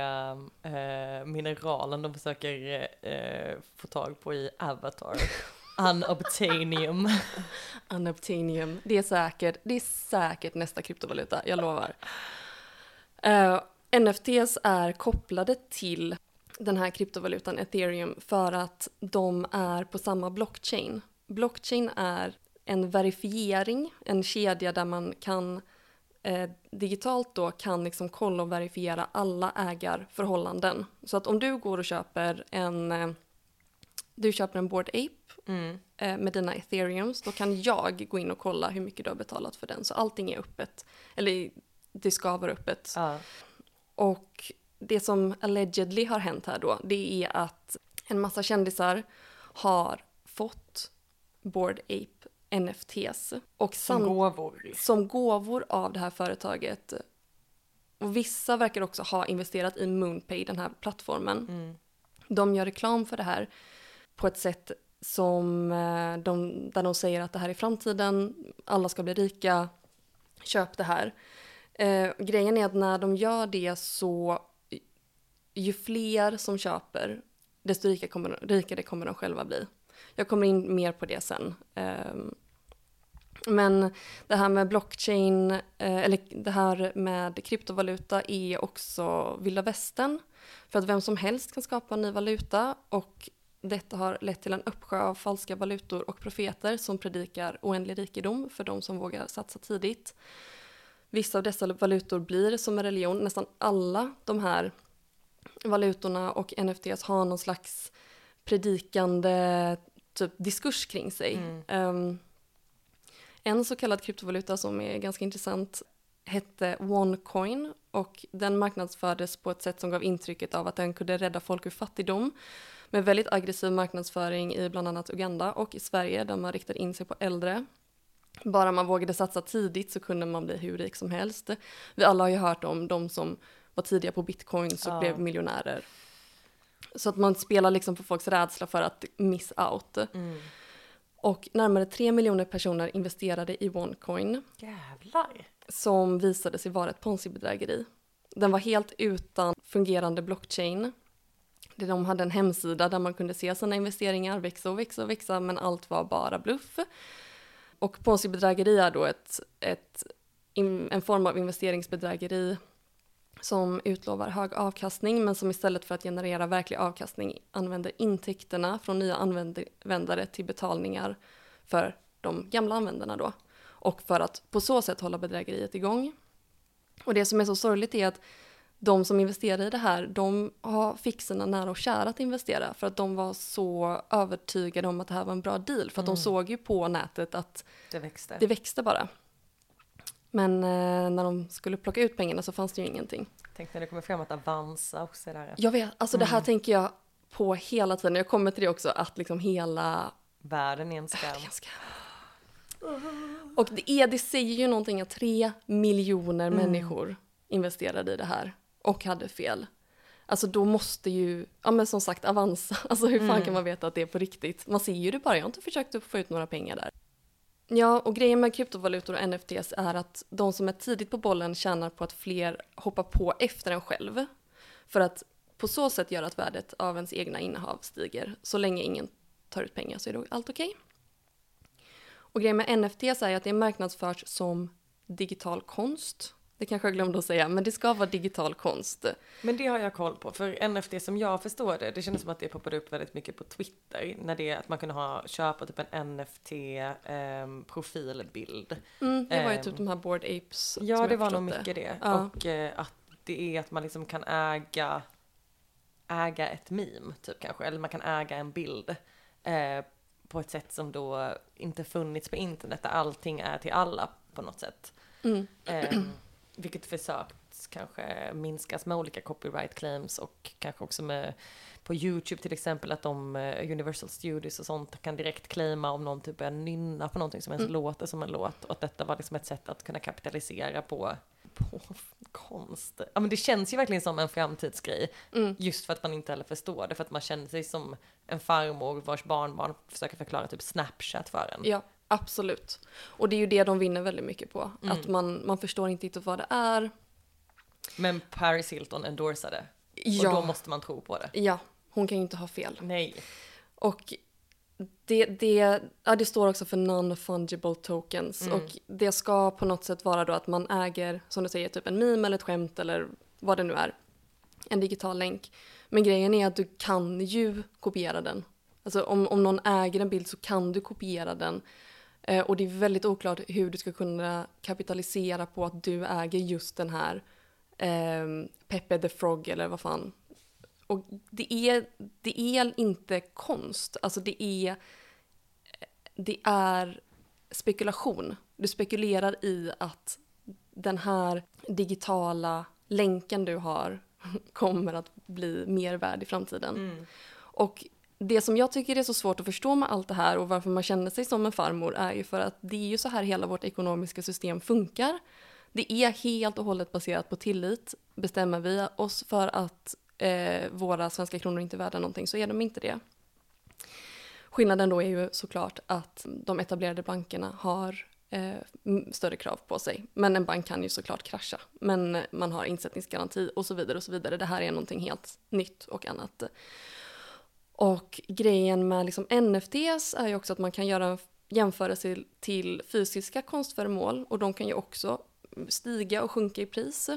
äh, mineralen de försöker äh, få tag på i Avatar. Unobtainium. unobtainium, det är säkert, det är säkert nästa kryptovaluta, jag lovar. Uh, NFTs är kopplade till den här kryptovalutan ethereum för att de är på samma blockchain. Blockchain är en verifiering, en kedja där man kan eh, digitalt då kan liksom kolla och verifiera alla ägarförhållanden. Så att om du går och köper en, eh, du köper en Bored Ape Mm. eh, med dina ethereums, då kan jag gå in och kolla hur mycket du har betalat för den. Så allting är öppet, eller det ska vara öppet. Ja. Och det som allegedly har hänt här då, det är att en massa kändisar har fått Bored Ape NFTs. Och Som gåvor. som gåvor av det här företaget. Och vissa verkar också ha investerat i Moonpay, den här plattformen. Mm. De gör reklam för det här på ett sätt som eh, de, där de säger att det här är framtiden, alla ska bli rika, köp det här. Eh, grejen är att när de gör det så, ju fler som köper, desto rika kommer, rikare kommer de själva bli. Jag kommer in mer på det sen. Ehm, men det här med blockchain, eh, eller det här med kryptovaluta är också vilda västern. För att vem som helst kan skapa en ny valuta och detta har lett till en uppsjö av falska valutor och profeter som predikar oändlig rikedom för de som vågar satsa tidigt. Vissa av dessa valutor blir som en religion. Nästan alla de här valutorna och NFTs har någon slags predikande typ diskurs kring sig. Mm. Ehm, en så kallad kryptovaluta som är ganska intressant hette OneCoin och den marknadsfördes på ett sätt som gav intrycket av att den kunde rädda folk ur fattigdom med väldigt aggressiv marknadsföring i bland annat Uganda och i Sverige där man riktar in sig på äldre. Bara man vågade satsa tidigt så kunde man bli hur rik som helst. Vi alla har ju hört om de som var tidiga på bitcoins och Ja. blev miljonärer. Så att man spelar liksom på folks rädsla för att miss out. Mm. Och närmare 3 miljoner personer investerade i OneCoin Jävlar. som visade sig vara ett ponzi-bedrägeri. Den var helt utan fungerande blockchain. De hade en hemsida där man kunde se sina investeringar växa och växa och växa men allt var bara bluff. Och ponzi-bedrägeri är då ett, ett, en form av investeringsbedrägeri som utlovar hög avkastning men som istället för att generera verklig avkastning använder intäkterna från nya användare till betalningar för de gamla användarna då. Och för att på så sätt hålla bedrägeriet igång. Och det som är så sorgligt är att de som investerade i det här, de har, fick sina nära och kära att investera för att de var så övertygade om att det här var en bra deal. För att de såg ju på nätet att Det växte. det växte bara. Men eh, när de skulle plocka ut pengarna så fanns det ju ingenting. Tänk när det kommer fram att Avanza också är där. Jag vet, alltså det här tänker jag på hela tiden. Jag kommer till det också, att liksom hela... Världen är en skam. Och det, är, det säger ju någonting att tre miljoner människor investerade i det här och hade fel. Alltså då måste ju, ja men som sagt Avanza, alltså hur fan kan man veta att det är på riktigt? Man ser ju det bara, jag har inte försökt att få ut några pengar där. Ja, och grejen med kryptovalutor och NFTs är att de som är tidigt på bollen tjänar på att fler hoppar på efter en själv. För att på så sätt göra att värdet av ens egna innehav stiger. Så länge ingen tar ut pengar så är då allt okej. Och grejen med NFTs är att det marknadsförs som digital konst. Det kanske jag glömde att säga, men det ska vara digital konst. Men det har jag koll på, för NFT som jag förstår det, det kändes som att det poppade upp väldigt mycket på Twitter, när det att man kunde ha, köpa typ en NFT ehm, profilbild. Mm, det var ju Ehm, typ de här Bored Apes. Ja, det var nog mycket det. Ja. Och eh, att det är att man liksom kan äga, äga ett meme, typ kanske, eller man kan äga en bild. Eh, på ett sätt som då inte funnits på internet, där allting är till alla på något sätt. Mm. Vilket försökt kanske minskas med olika copyright claims och kanske också med på YouTube till exempel att de eh, Universal Studios och sånt kan direkt claima om någon typ börjar nynna på någonting som ens Mm. låter som en låt och att detta var liksom ett sätt att kunna kapitalisera på, på konst. Ja men det känns ju verkligen som en framtidsgrej Mm. just för att man inte heller förstår det för att man känner sig som en farmor vars barnbarn försöker förklara typ Snapchat för en. Ja, absolut. Och det är ju det de vinner väldigt mycket på. Mm. Att man, man förstår inte riktigt vad det är. Men Paris Hilton endorsade Ja, och då måste man tro på det. ja, hon kan ju inte ha fel. Nej. Och det, det, ja, det står också för non-fungible tokens. Mm. Och det ska på något sätt vara då att man äger, som du säger, typ en meme eller ett skämt eller vad det nu är. En digital länk. Men grejen är att du kan ju kopiera den. Alltså om, om någon äger en bild så kan du kopiera den. Eh, och det är väldigt oklart hur du ska kunna kapitalisera på att du äger just den här eh, Pepe the Frog eller vad fan. Och det är, det är inte konst, alltså det är, det är spekulation. Du spekulerar i att den här digitala länken du har kommer att bli mer värd i framtiden. Mm. Och det som jag tycker är så svårt att förstå med allt det här och varför man känner sig som en farmor är ju för att det är ju så här hela vårt ekonomiska system funkar. Det är helt och hållet baserat på tillit. Bestämmer vi oss för att eh, våra svenska kronor inte är värda någonting så är de inte det. Skillnaden då är ju såklart att de etablerade bankerna har eh, större krav på sig. Men en bank kan ju såklart krascha. Men man har insättningsgaranti och så vidare och så vidare. Det här är någonting helt nytt och annat. Och grejen med liksom NFTs är ju också att man kan göra en jämförelse till, till fysiska konstföremål och de kan ju också stiga och sjunka i pris.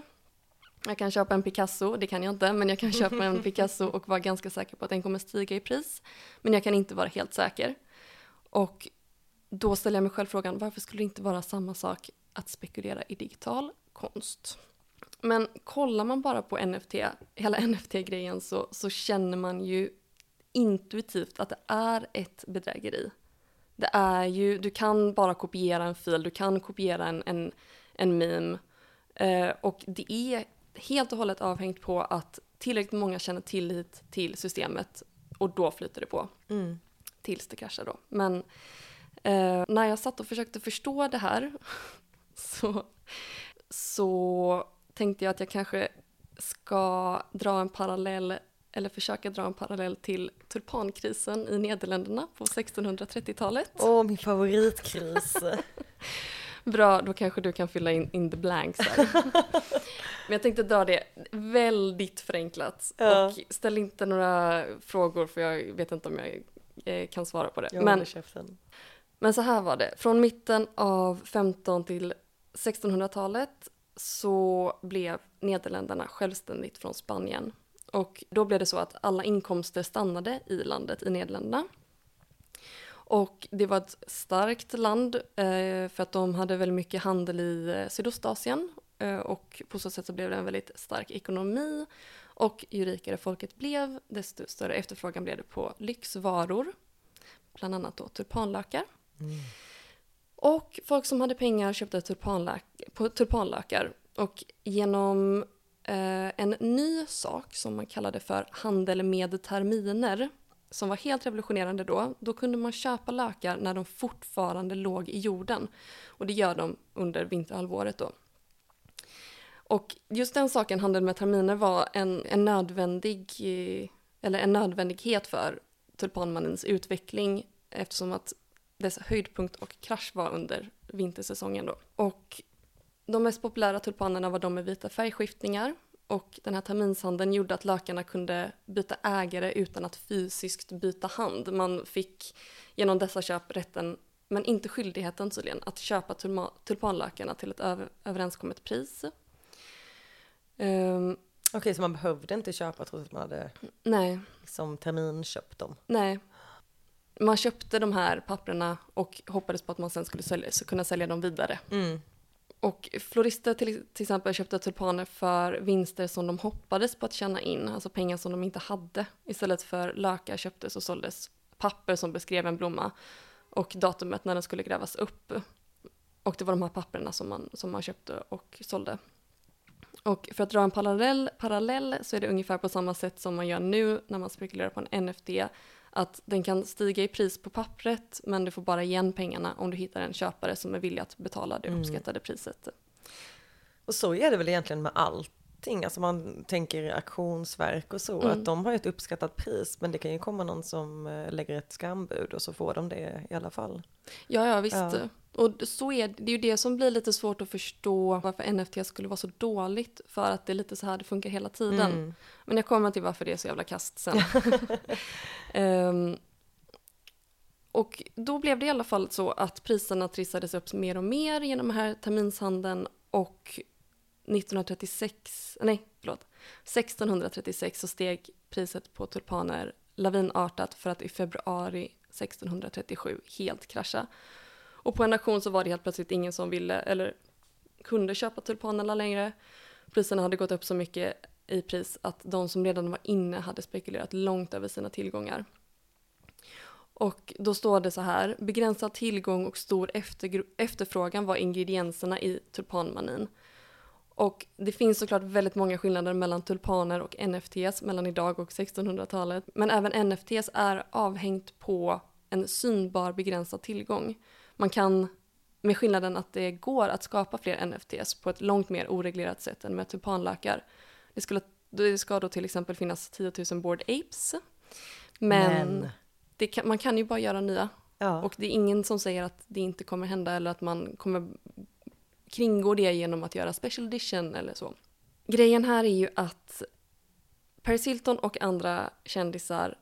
Jag kan köpa en Picasso, det kan jag inte, men jag kan köpa en Picasso och vara ganska säker på att den kommer stiga i pris. Men jag kan inte vara helt säker. Och då ställer jag mig själv frågan, varför skulle det inte vara samma sak att spekulera i digital konst? Men kollar man bara på NFT, hela NFT-grejen så, så känner man ju intuitivt att det är ett bedrägeri. Det är ju, du kan bara kopiera en fil, du kan kopiera en, en, en meme. Eh, och det är helt och hållet avhängt på att tillräckligt många känner tillit till systemet och då flyter det på. Mm. Tills det kraschar då. Men eh, när jag satt och försökte förstå det här så, så tänkte jag att jag kanske ska dra en parallell eller försöka dra en parallell till tulpankrisen i Nederländerna på 1630-talet. Åh, min favoritkris. Bra, då kanske du kan fylla in, in the blanks här. Men jag tänkte dra det väldigt förenklat. Ja. Och ställ inte några frågor för jag vet inte om jag eh, kan svara på det. Jag Men. Men så här var det. Från mitten av 15 till 1600-talet så blev Nederländerna självständigt från Spanien. Och då blev det så att alla inkomster stannade i landet, i Nederländerna. Och det var ett starkt land eh, för att de hade väldigt mycket handel i eh, Sydostasien. Eh, och på så sätt så blev det en väldigt stark ekonomi. Och ju rikare folket blev, desto större efterfrågan blev det på lyxvaror. Bland annat då tulpanlökar. Mm. Och folk som hade pengar köpte på tulpanlökar. Och genom Eh, en ny sak som man kallade för handel med terminer, som var helt revolutionerande då, då kunde man köpa lökar när de fortfarande låg i jorden. Och det gör de under vinterhalvåret då. Och just den saken, handel med terminer, var en, en nödvändig, eh, eller en nödvändighet för tulpanmannens utveckling eftersom att dess höjdpunkt och krasch var under vintersäsongen då. Och de mest populära tulpanerna var de med vita färgskiftningar och den här terminshandeln gjorde att lökarna kunde byta ägare utan att fysiskt byta hand. Man fick genom dessa köp rätten, men inte skyldigheten tydligen, att köpa tulpanlökarna till ett över- överenskommet pris. Ehm, Okej, så man behövde inte köpa trots att man hade nej, liksom terminköpt dem? Nej. Man köpte de här papperna och hoppades på att man sen skulle sälja, så kunna sälja dem vidare. Mm. Och florister till, till exempel köpte tulpaner för vinster som de hoppades på att tjäna in, alltså pengar som de inte hade. Istället för lökar köptes och såldes papper som beskrev en blomma och datumet när den skulle grävas upp. Och det var de här papperna som man, som man köpte och sålde. Och för att dra en parallell, parallell så är det ungefär på samma sätt som man gör nu när man spekulerar på en NFT. Att den kan stiga i pris på pappret men du får bara igen pengarna om du hittar en köpare som är villig att betala det Mm. uppskattade priset. Och så är det väl egentligen med allting, alltså man tänker auktionsverk och så, Mm. att de har ju ett uppskattat pris, men det kan ju komma någon som eh, lägger ett skambud och så får de det i alla fall. Ja, ja visst. Ja. Och så är det, är ju det som blir lite svårt att förstå varför NFT skulle vara så dåligt för att det är lite så här det funkar hela tiden. Mm. Men jag kommer till varför det är så jävla kast sen. Ehm, och då blev det i alla fall så att priserna trissades upp mer och mer genom den här terminshandeln och 1936, nej förlåt, 1636 så steg priset på tulpaner lavinartat för att i februari 1637 helt krascha. Och på en auktion så var det helt plötsligt ingen som ville eller kunde köpa tulpanerna längre. Priserna hade gått upp så mycket i pris att de som redan var inne hade spekulerat långt över sina tillgångar. Och då står det så här, begränsad tillgång och stor efterfrågan var ingredienserna i tulpanmanin. Och det finns såklart väldigt många skillnader mellan tulpaner och NFTs mellan idag och 1600-talet. Men även NFTs är avhängt på en synbar begränsad tillgång. Man kan, med skillnaden att det går att skapa fler NFTs på ett långt mer oreglerat sätt än med tulpanlökar. Det, skulle, det ska då till exempel finnas 10 000 Bored Apes. Men, Det kan, man kan ju bara göra nya. ja. Och det är ingen som säger att det inte kommer hända eller att man kommer kringgå det genom att göra special edition eller så. Grejen här är ju att Paris Hilton och andra kändisar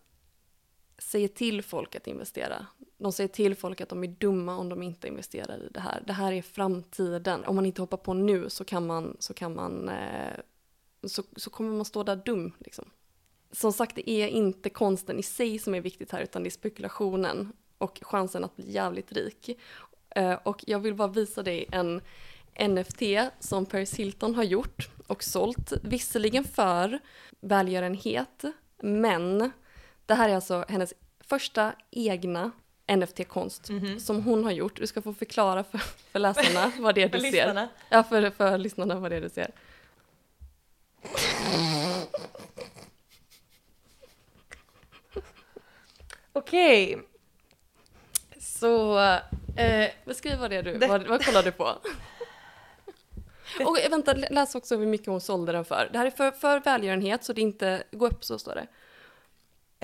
säger till folk att investera. De säger till folk att de är dumma om de inte investerar i det här. Det här är framtiden. Om man inte hoppar på nu så kan man, så kan man, eh, så, så kommer man stå där dum liksom. Som sagt, det är inte konsten i sig som är viktigt här utan det är spekulationen och chansen att bli jävligt rik. Eh, och jag vill bara visa dig en NFT som Paris Hilton har gjort och sålt, visserligen för välgörenhet, men det här är alltså hennes första egna NFT-konst Mhm. som hon har gjort. Du ska få förklara för, för läsarna vad det är du ser. Ja, för, för lyssnarna vad det är du ser. Okej. Så, eh, Beskriv vad det är du, Det- vad, vad kollar du på? Och vänta, läs också hur mycket hon sålde den för. Det här är för, för välgörenhet så det är inte, gå upp så står det.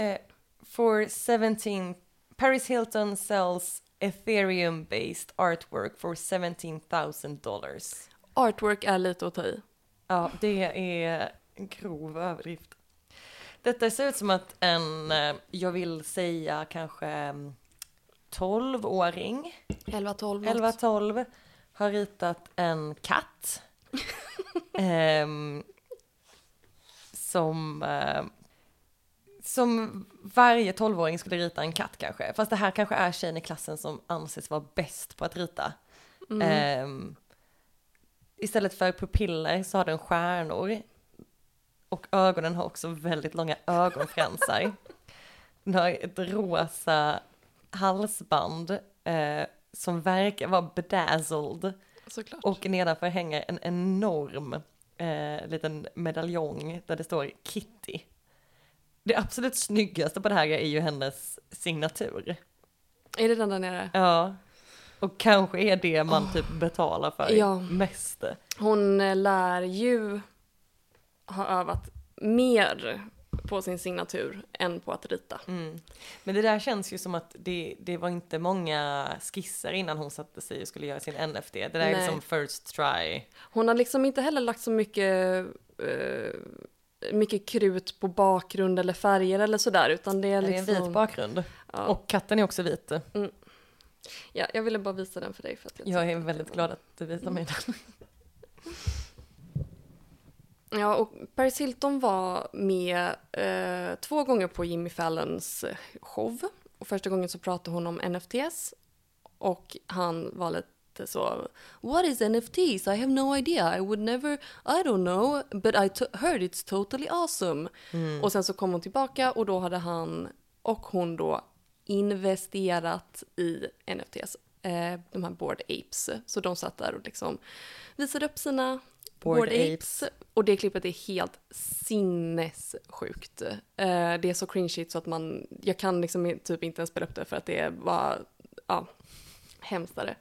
eh, for 17, Paris Hilton sells ethereum-based artwork for 17,000 dollars. Artwork är lite att ta i. Ja, det är en grov överdrift. Detta ser ut som att en, eh, jag vill säga kanske mm, 12-åring, 11-12 11-12, har ritat en katt. ehm, som, eh, som varje 12-åring skulle rita en katt kanske. Fast det här kanske är tjejen i klassen som anses vara bäst på att rita. Mm. Ehm, istället för pupiller så har den stjärnor. Och ögonen har också väldigt långa ögonfransar. Den har ett rosa halsband eh, som verkar vara bedazzled. Såklart. Och nedanför hänger en enorm eh, liten medaljong där det står Kitty. Det absolut snyggaste på det här är ju hennes signatur. Är det den där nere? Ja. Och kanske är det man typ betalar för Ja. mest. Hon eh, lär ju ha övat mer på sin signatur än på att rita. Mm. Men det där känns ju som att det, det var inte många skisser innan hon satte sig och skulle göra sin NFT. Det där är Nej. liksom first try. Hon har liksom inte heller lagt så mycket, eh, mycket krut på bakgrund eller färger eller sådär utan det är Det är liksom... en vit bakgrund. ja. Och katten är också vit. ja, jag ville bara visa den för dig. För att jag, Jag är väldigt glad att du visar mig den. Ja, och Paris Hilton var med eh, två gånger på Jimmy Fallons eh, show. Och första gången så pratade hon om NFTs och han var lite så What is NFTs? I have no idea. I would never, I don't know, but I heard it's totally awesome. Och sen så kom hon tillbaka och då hade han och hon då investerat i NFTs, eh, de här Bored Apes. Så de satt där och liksom visade upp sina Bored Apes. Och det klippet är helt sinnessjukt. Eh, det är så cringeigt så att man, jag kan liksom typ inte ens spela upp det för att det var, ja, hemskt är det.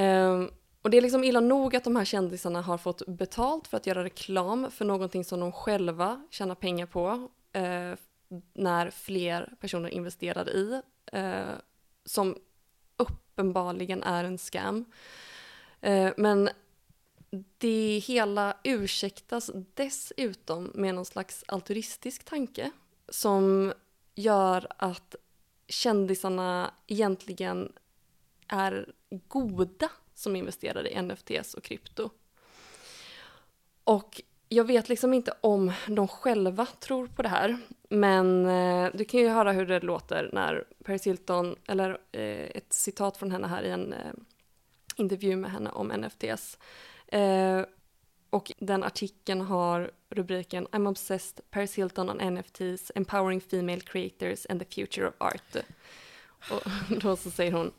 Eh, och det är liksom illa nog att de här kändisarna har fått betalt för att göra reklam för någonting som de själva tjänar pengar på eh, när fler personer investerar i, eh, som uppenbarligen är en scam. Men det hela ursäktas dessutom med någon slags altruistisk tanke som gör att kändisarna egentligen är goda som investerare i NFTs och krypto. Och jag vet liksom inte om de själva tror på det här, men eh, du kan ju höra hur det låter när Paris Hilton, eller eh, ett citat från henne här i en eh, intervju med henne om NFTs. Eh, och den artikeln har rubriken I'm obsessed, Paris Hilton on NFTs, empowering female creators and the future of art. Och då så säger hon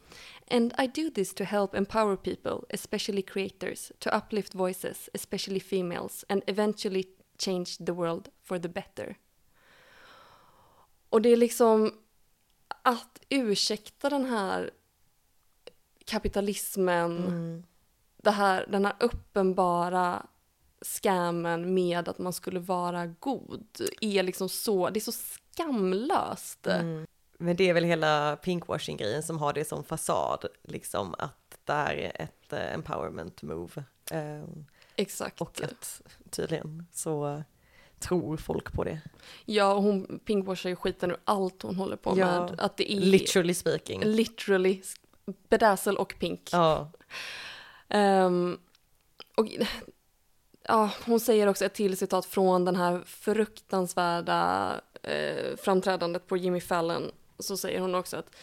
And I do this to help empower people, especially creators, to uplift voices, especially females, and eventually change the world for the better. Och det är liksom att ursäkta den här kapitalismen, Mm det här, den här uppenbara scammen med att man skulle vara god är liksom så, det är så skamlöst. Mm. Men det är väl hela pinkwashing-grejen som har det som fasad, liksom att det här är ett eh, empowerment move. Eh, Exakt. och att tydligen så tror folk på det. Ja, och hon pinkwashar ju skiten ur allt hon håller på Ja, med. Att det är Literally speaking. literally bedazzle och pink. Ja, Um, och ja, hon säger också ett till citat från den här fruktansvärda eh, framträdandet på Jimmy Fallon. Så säger hon också att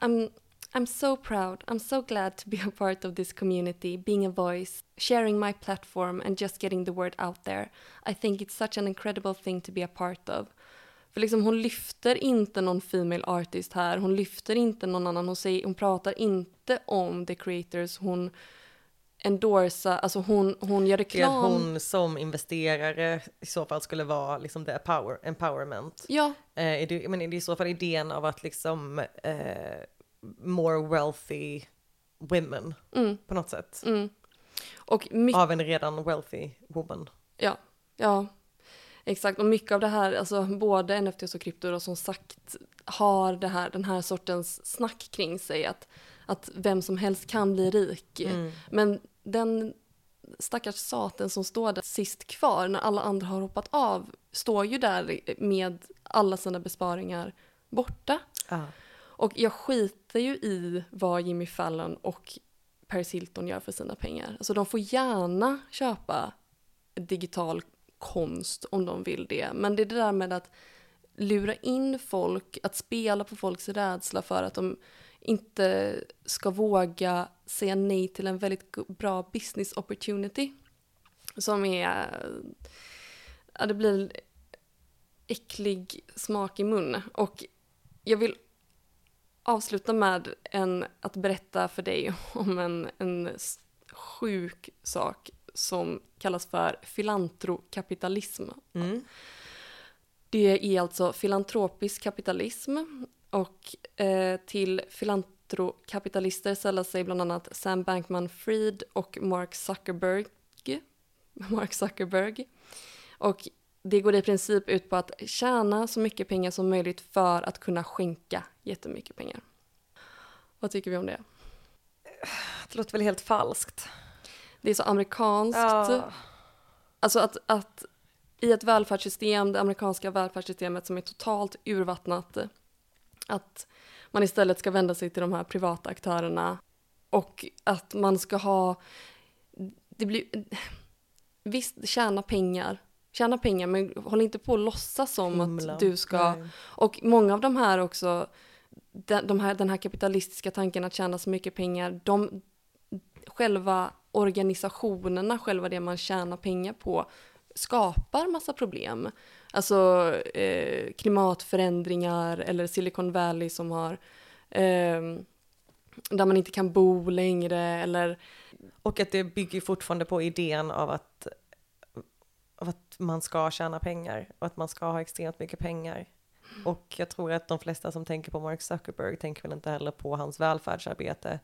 I'm, I'm so proud, I'm so glad to be a part of this community, being a voice, sharing my platform and just getting the word out there. I think it's such an incredible thing to be a part of. För liksom hon lyfter inte någon female artist här, hon lyfter inte någon annan, hon, säger, hon pratar inte om the creators, hon endorsar, alltså hon, hon gör reklam. hon som investerare i så fall skulle vara liksom det power, empowerment. Ja, Eh, är det, men är det i så fall idén av att liksom eh, more wealthy women mm, på något sätt. mm. Och Av en redan wealthy woman. ja, ja, exakt. Och mycket av det här, alltså både NFTs och krypto då, som sagt har det här, den här sortens snack kring sig att, att vem som helst kan bli rik. Mm. Men den stackars saten som står där sist kvar när alla andra har hoppat av står ju där med alla sina besparingar borta. Ja. Och jag skiter ju i vad Jimmy Fallon och Paris Hilton gör för sina pengar. Alltså de får gärna köpa digital konst om de vill det. Men det är det där med att lura in folk, att spela på folks rädsla för att de inte ska våga säga nej till en väldigt bra business opportunity. Som är, ja det blir äcklig smak i mun. Och jag vill avsluta med en, att berätta för dig om en, en sjuk sak som kallas för filantrokapitalism. Mm. Det är alltså filantropisk kapitalism och eh, till filantrokapitalister sällar sig bland annat Sam Bankman-Fried och Mark Zuckerberg. Mark Zuckerberg. Och det går i princip ut på att tjäna så mycket pengar som möjligt för att kunna skänka jättemycket pengar. Vad tycker vi om det? Det låter väl helt falskt. Det är så amerikanskt. Ja. Alltså att, att i ett välfärdssystem, det amerikanska välfärdssystemet som är totalt urvattnat, att man istället ska vända sig till de här privata aktörerna och att man ska ha, det blir, visst tjäna pengar, tjäna pengar men håll inte på att låtsas som Himla. att du ska, Nej. och många av de här också, de, de här, den här kapitalistiska tanken att tjäna så mycket pengar, de själva organisationerna, själva det man tjänar pengar på, skapar massa problem. Alltså eh, klimatförändringar eller Silicon Valley som har eh, där man inte kan bo längre eller Och att det bygger fortfarande på idén av att, av att man ska tjäna pengar och att man ska ha extremt mycket pengar. Och jag tror att de flesta som tänker på Mark Zuckerberg tänker väl inte heller på hans välfärdsarbete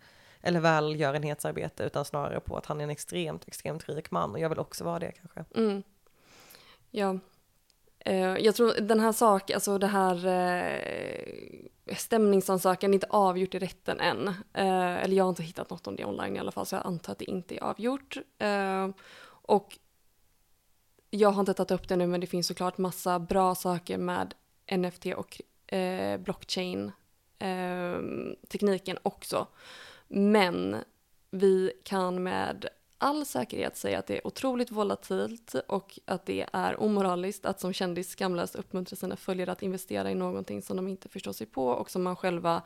eller välgörenhetsarbete utan snarare på att han är en extremt, extremt rik man och jag vill också vara det kanske. Mm. Ja. Uh, jag tror den här saken, alltså det här uh, stämningsansökan är inte avgjort i rätten än. Uh, eller jag har inte hittat något om det online i alla fall så jag antar att det inte är avgjort. Och jag har inte tagit upp det nu men det finns såklart massa bra saker med NFT och eh, blockchain-tekniken också. Men vi kan med all säkerhet säga att det är otroligt volatilt och att det är omoraliskt att som kändis skamlöst uppmuntra sina följare att investera i någonting som de inte förstår sig på och som man själva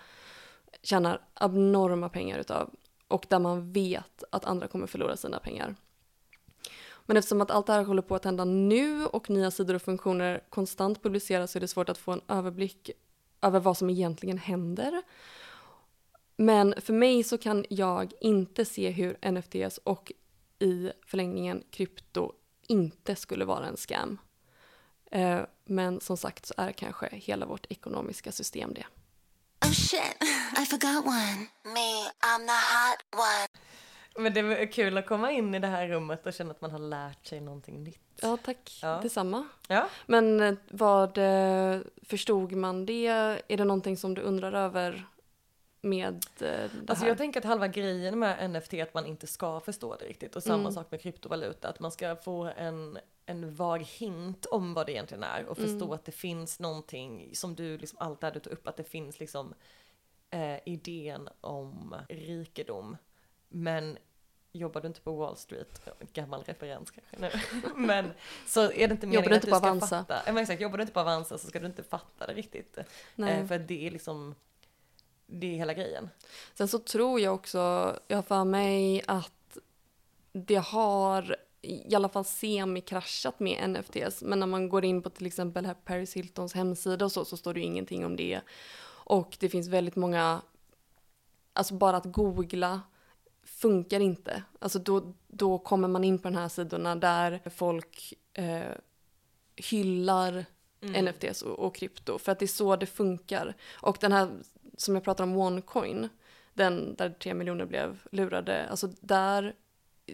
tjänar abnorma pengar utav och där man vet att andra kommer förlora sina pengar. Men eftersom att allt det här håller på att hända nu och nya sidor och funktioner konstant publiceras så är det svårt att få en överblick över vad som egentligen händer. Men för mig så kan jag inte se hur NFTs och i förlängningen krypto inte skulle vara en scam. Eh, Men som sagt så är kanske hela vårt ekonomiska system det. Oh shit, I forgot one. Me, I'm the hot one. Men det är kul att komma in i det här rummet och känna att man har lärt sig någonting nytt. Ja, tack. Ja. Detsamma. Ja, Men eh, vad eh, förstod man det? Är det någonting som du undrar över med eh, det Alltså här? jag tänker att halva grejen med NFT är att man inte ska förstå det riktigt och samma Mm. sak med kryptovaluta, att man ska få en, en vag hint om vad det egentligen är och förstå Mm. att det finns någonting som du liksom, allt det här du tar upp, att det finns liksom eh, idén om rikedom. Men jobbar du inte på Wall Street, gammal referens kanske nu, men så är det inte meningen Jobbar du att du ska Avanza? fatta. Men exakt, jobbar du inte på Avanza så ska du inte fatta det riktigt. Eh, för det är liksom, det är hela grejen. Sen så tror jag också, jag för mig att det har i alla fall semi-kraschat med NFTs. Men när man går in på till exempel här Paris Hiltons hemsida och så, så står det ju ingenting om det. Och det finns väldigt många, alltså bara att googla funkar inte. Alltså då, då kommer man in på de här sidorna där folk eh, hyllar Mm. NFTs och, och krypto. För att det är så det funkar. Och den här som jag pratar om, OneCoin, den där tre miljoner blev lurade, alltså där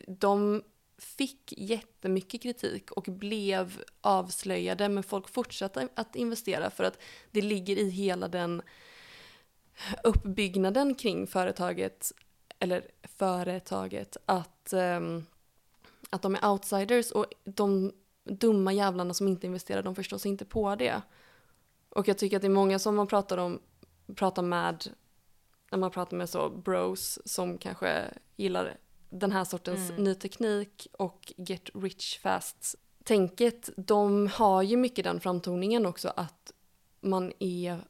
de fick jättemycket kritik och blev avslöjade men folk fortsatte att investera för att det ligger i hela den uppbyggnaden kring företaget eller företaget att, um, att de är outsiders och de dumma jävlarna som inte investerar de förstår sig inte på det. Och jag tycker att det är många som man pratar om pratar med när man pratar med så bros som kanske gillar den här sortens Mm. ny teknik och get rich fast tänket, de har ju mycket den framtoningen också att man är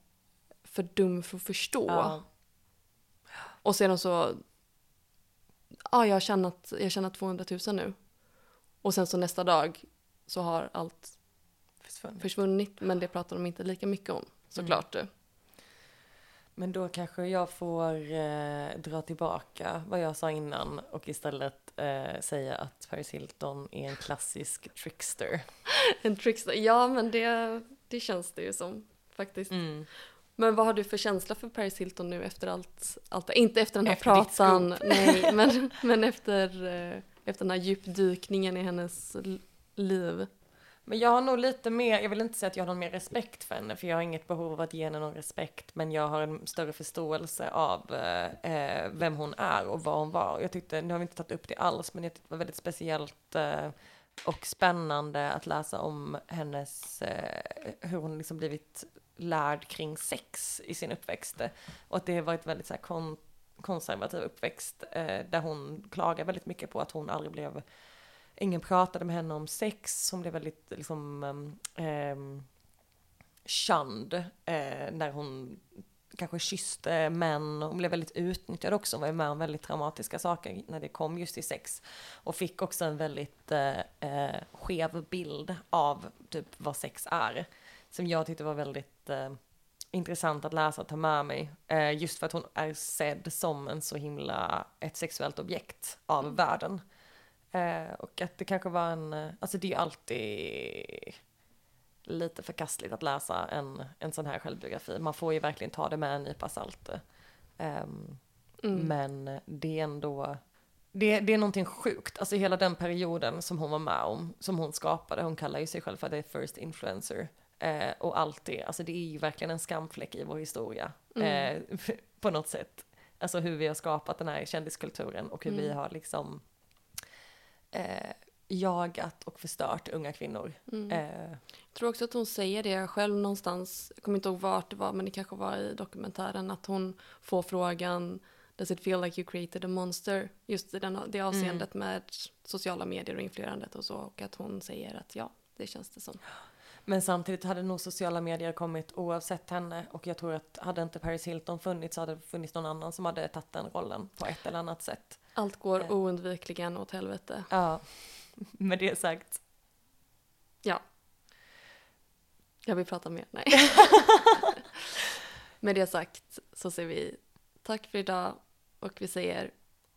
för dum för att förstå. Ja. Och sedan så, ja jag har tjänat, jag har tjänat 200 000 nu. Och sen så nästa dag så har allt Försvunnit. försvunnit men det pratar de inte lika mycket om såklart. Men då kanske jag får eh, dra tillbaka vad jag sa innan och istället eh, säga att Paris Hilton är en klassisk trickster. En trickster, ja men det, det känns det ju som faktiskt. Mm. Men vad har du för känsla för Paris Hilton nu efter allt? allt inte efter den här Efter pratan, nej, men, men efter, eh, efter den här djupdykningen i hennes liv. Men jag har nog lite mer, jag vill inte säga att jag har någon mer respekt för henne, för jag har inget behov av att ge henne någon respekt, men jag har en större förståelse av eh, eh, vem hon är och vad hon var. Jag tyckte, nu har vi inte tagit upp det alls, men jag tyckte det var väldigt speciellt eh, och spännande att läsa om hennes, eh, hur hon liksom blivit lärd kring sex i sin uppväxt. Och att det har varit väldigt så här kon konservativ uppväxt, eh, där hon klagar väldigt mycket på att hon aldrig blev Ingen pratade med henne om sex, hon blev väldigt liksom um, um, shunned eh, när hon kanske kysste män. Hon blev väldigt utnyttjad också, hon var ju med om väldigt traumatiska saker när det kom just till sex. Och fick också en väldigt eh, eh, skev bild av typ vad sex är. Som jag tyckte var väldigt eh, intressant att läsa och ta med mig. Eh, just för att hon är sedd som en så himla, ett sexuellt objekt av världen. Eh, och att det kanske var en, eh, alltså det är ju alltid lite förkastligt att läsa en, en sån här självbiografi. Man får ju verkligen ta det med en nypa salt. Ehm, Mm. Men det är ändå, det, det är någonting sjukt. Alltså hela den perioden som hon var med om, som hon skapade, hon kallar ju sig själv för the first influencer. Eh, och allt det, alltså det är ju verkligen en skamfläck i vår historia. Mm. Eh, på något sätt. Alltså hur vi har skapat den här kändiskulturen och hur vi Mm. har liksom eh, jagat och förstört unga kvinnor. Mm. Eh, Jag tror också att hon säger det själv någonstans, jag kommer inte ihåg vart det var, men det kanske var i dokumentären, att hon får frågan Does it feel like you created a monster? Just i den, det avseendet med sociala medier och influerandet och så. Och att hon säger att ja, det känns det som. Men samtidigt hade nog sociala medier kommit oavsett henne och jag tror att hade inte Paris Hilton funnits så hade det funnits någon annan som hade tagit den rollen på ett eller annat sätt. Allt går Ja. oundvikligen åt helvete. Ja, med det sagt. Ja. Jag vill prata mer. Nej. Med det sagt så säger vi tack för idag och vi säger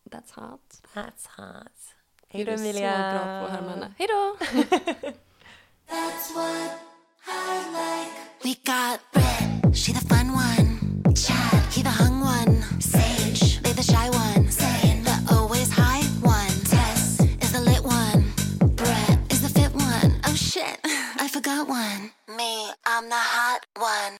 That's hot. That's hot. Du Hej då är så Emilia. bra på att härma henne. Hej då! That's what I like. We got Brett, she the fun one. Chad, he the hung one. Sage, they the shy one. Forgot one. Me, I'm the hot one.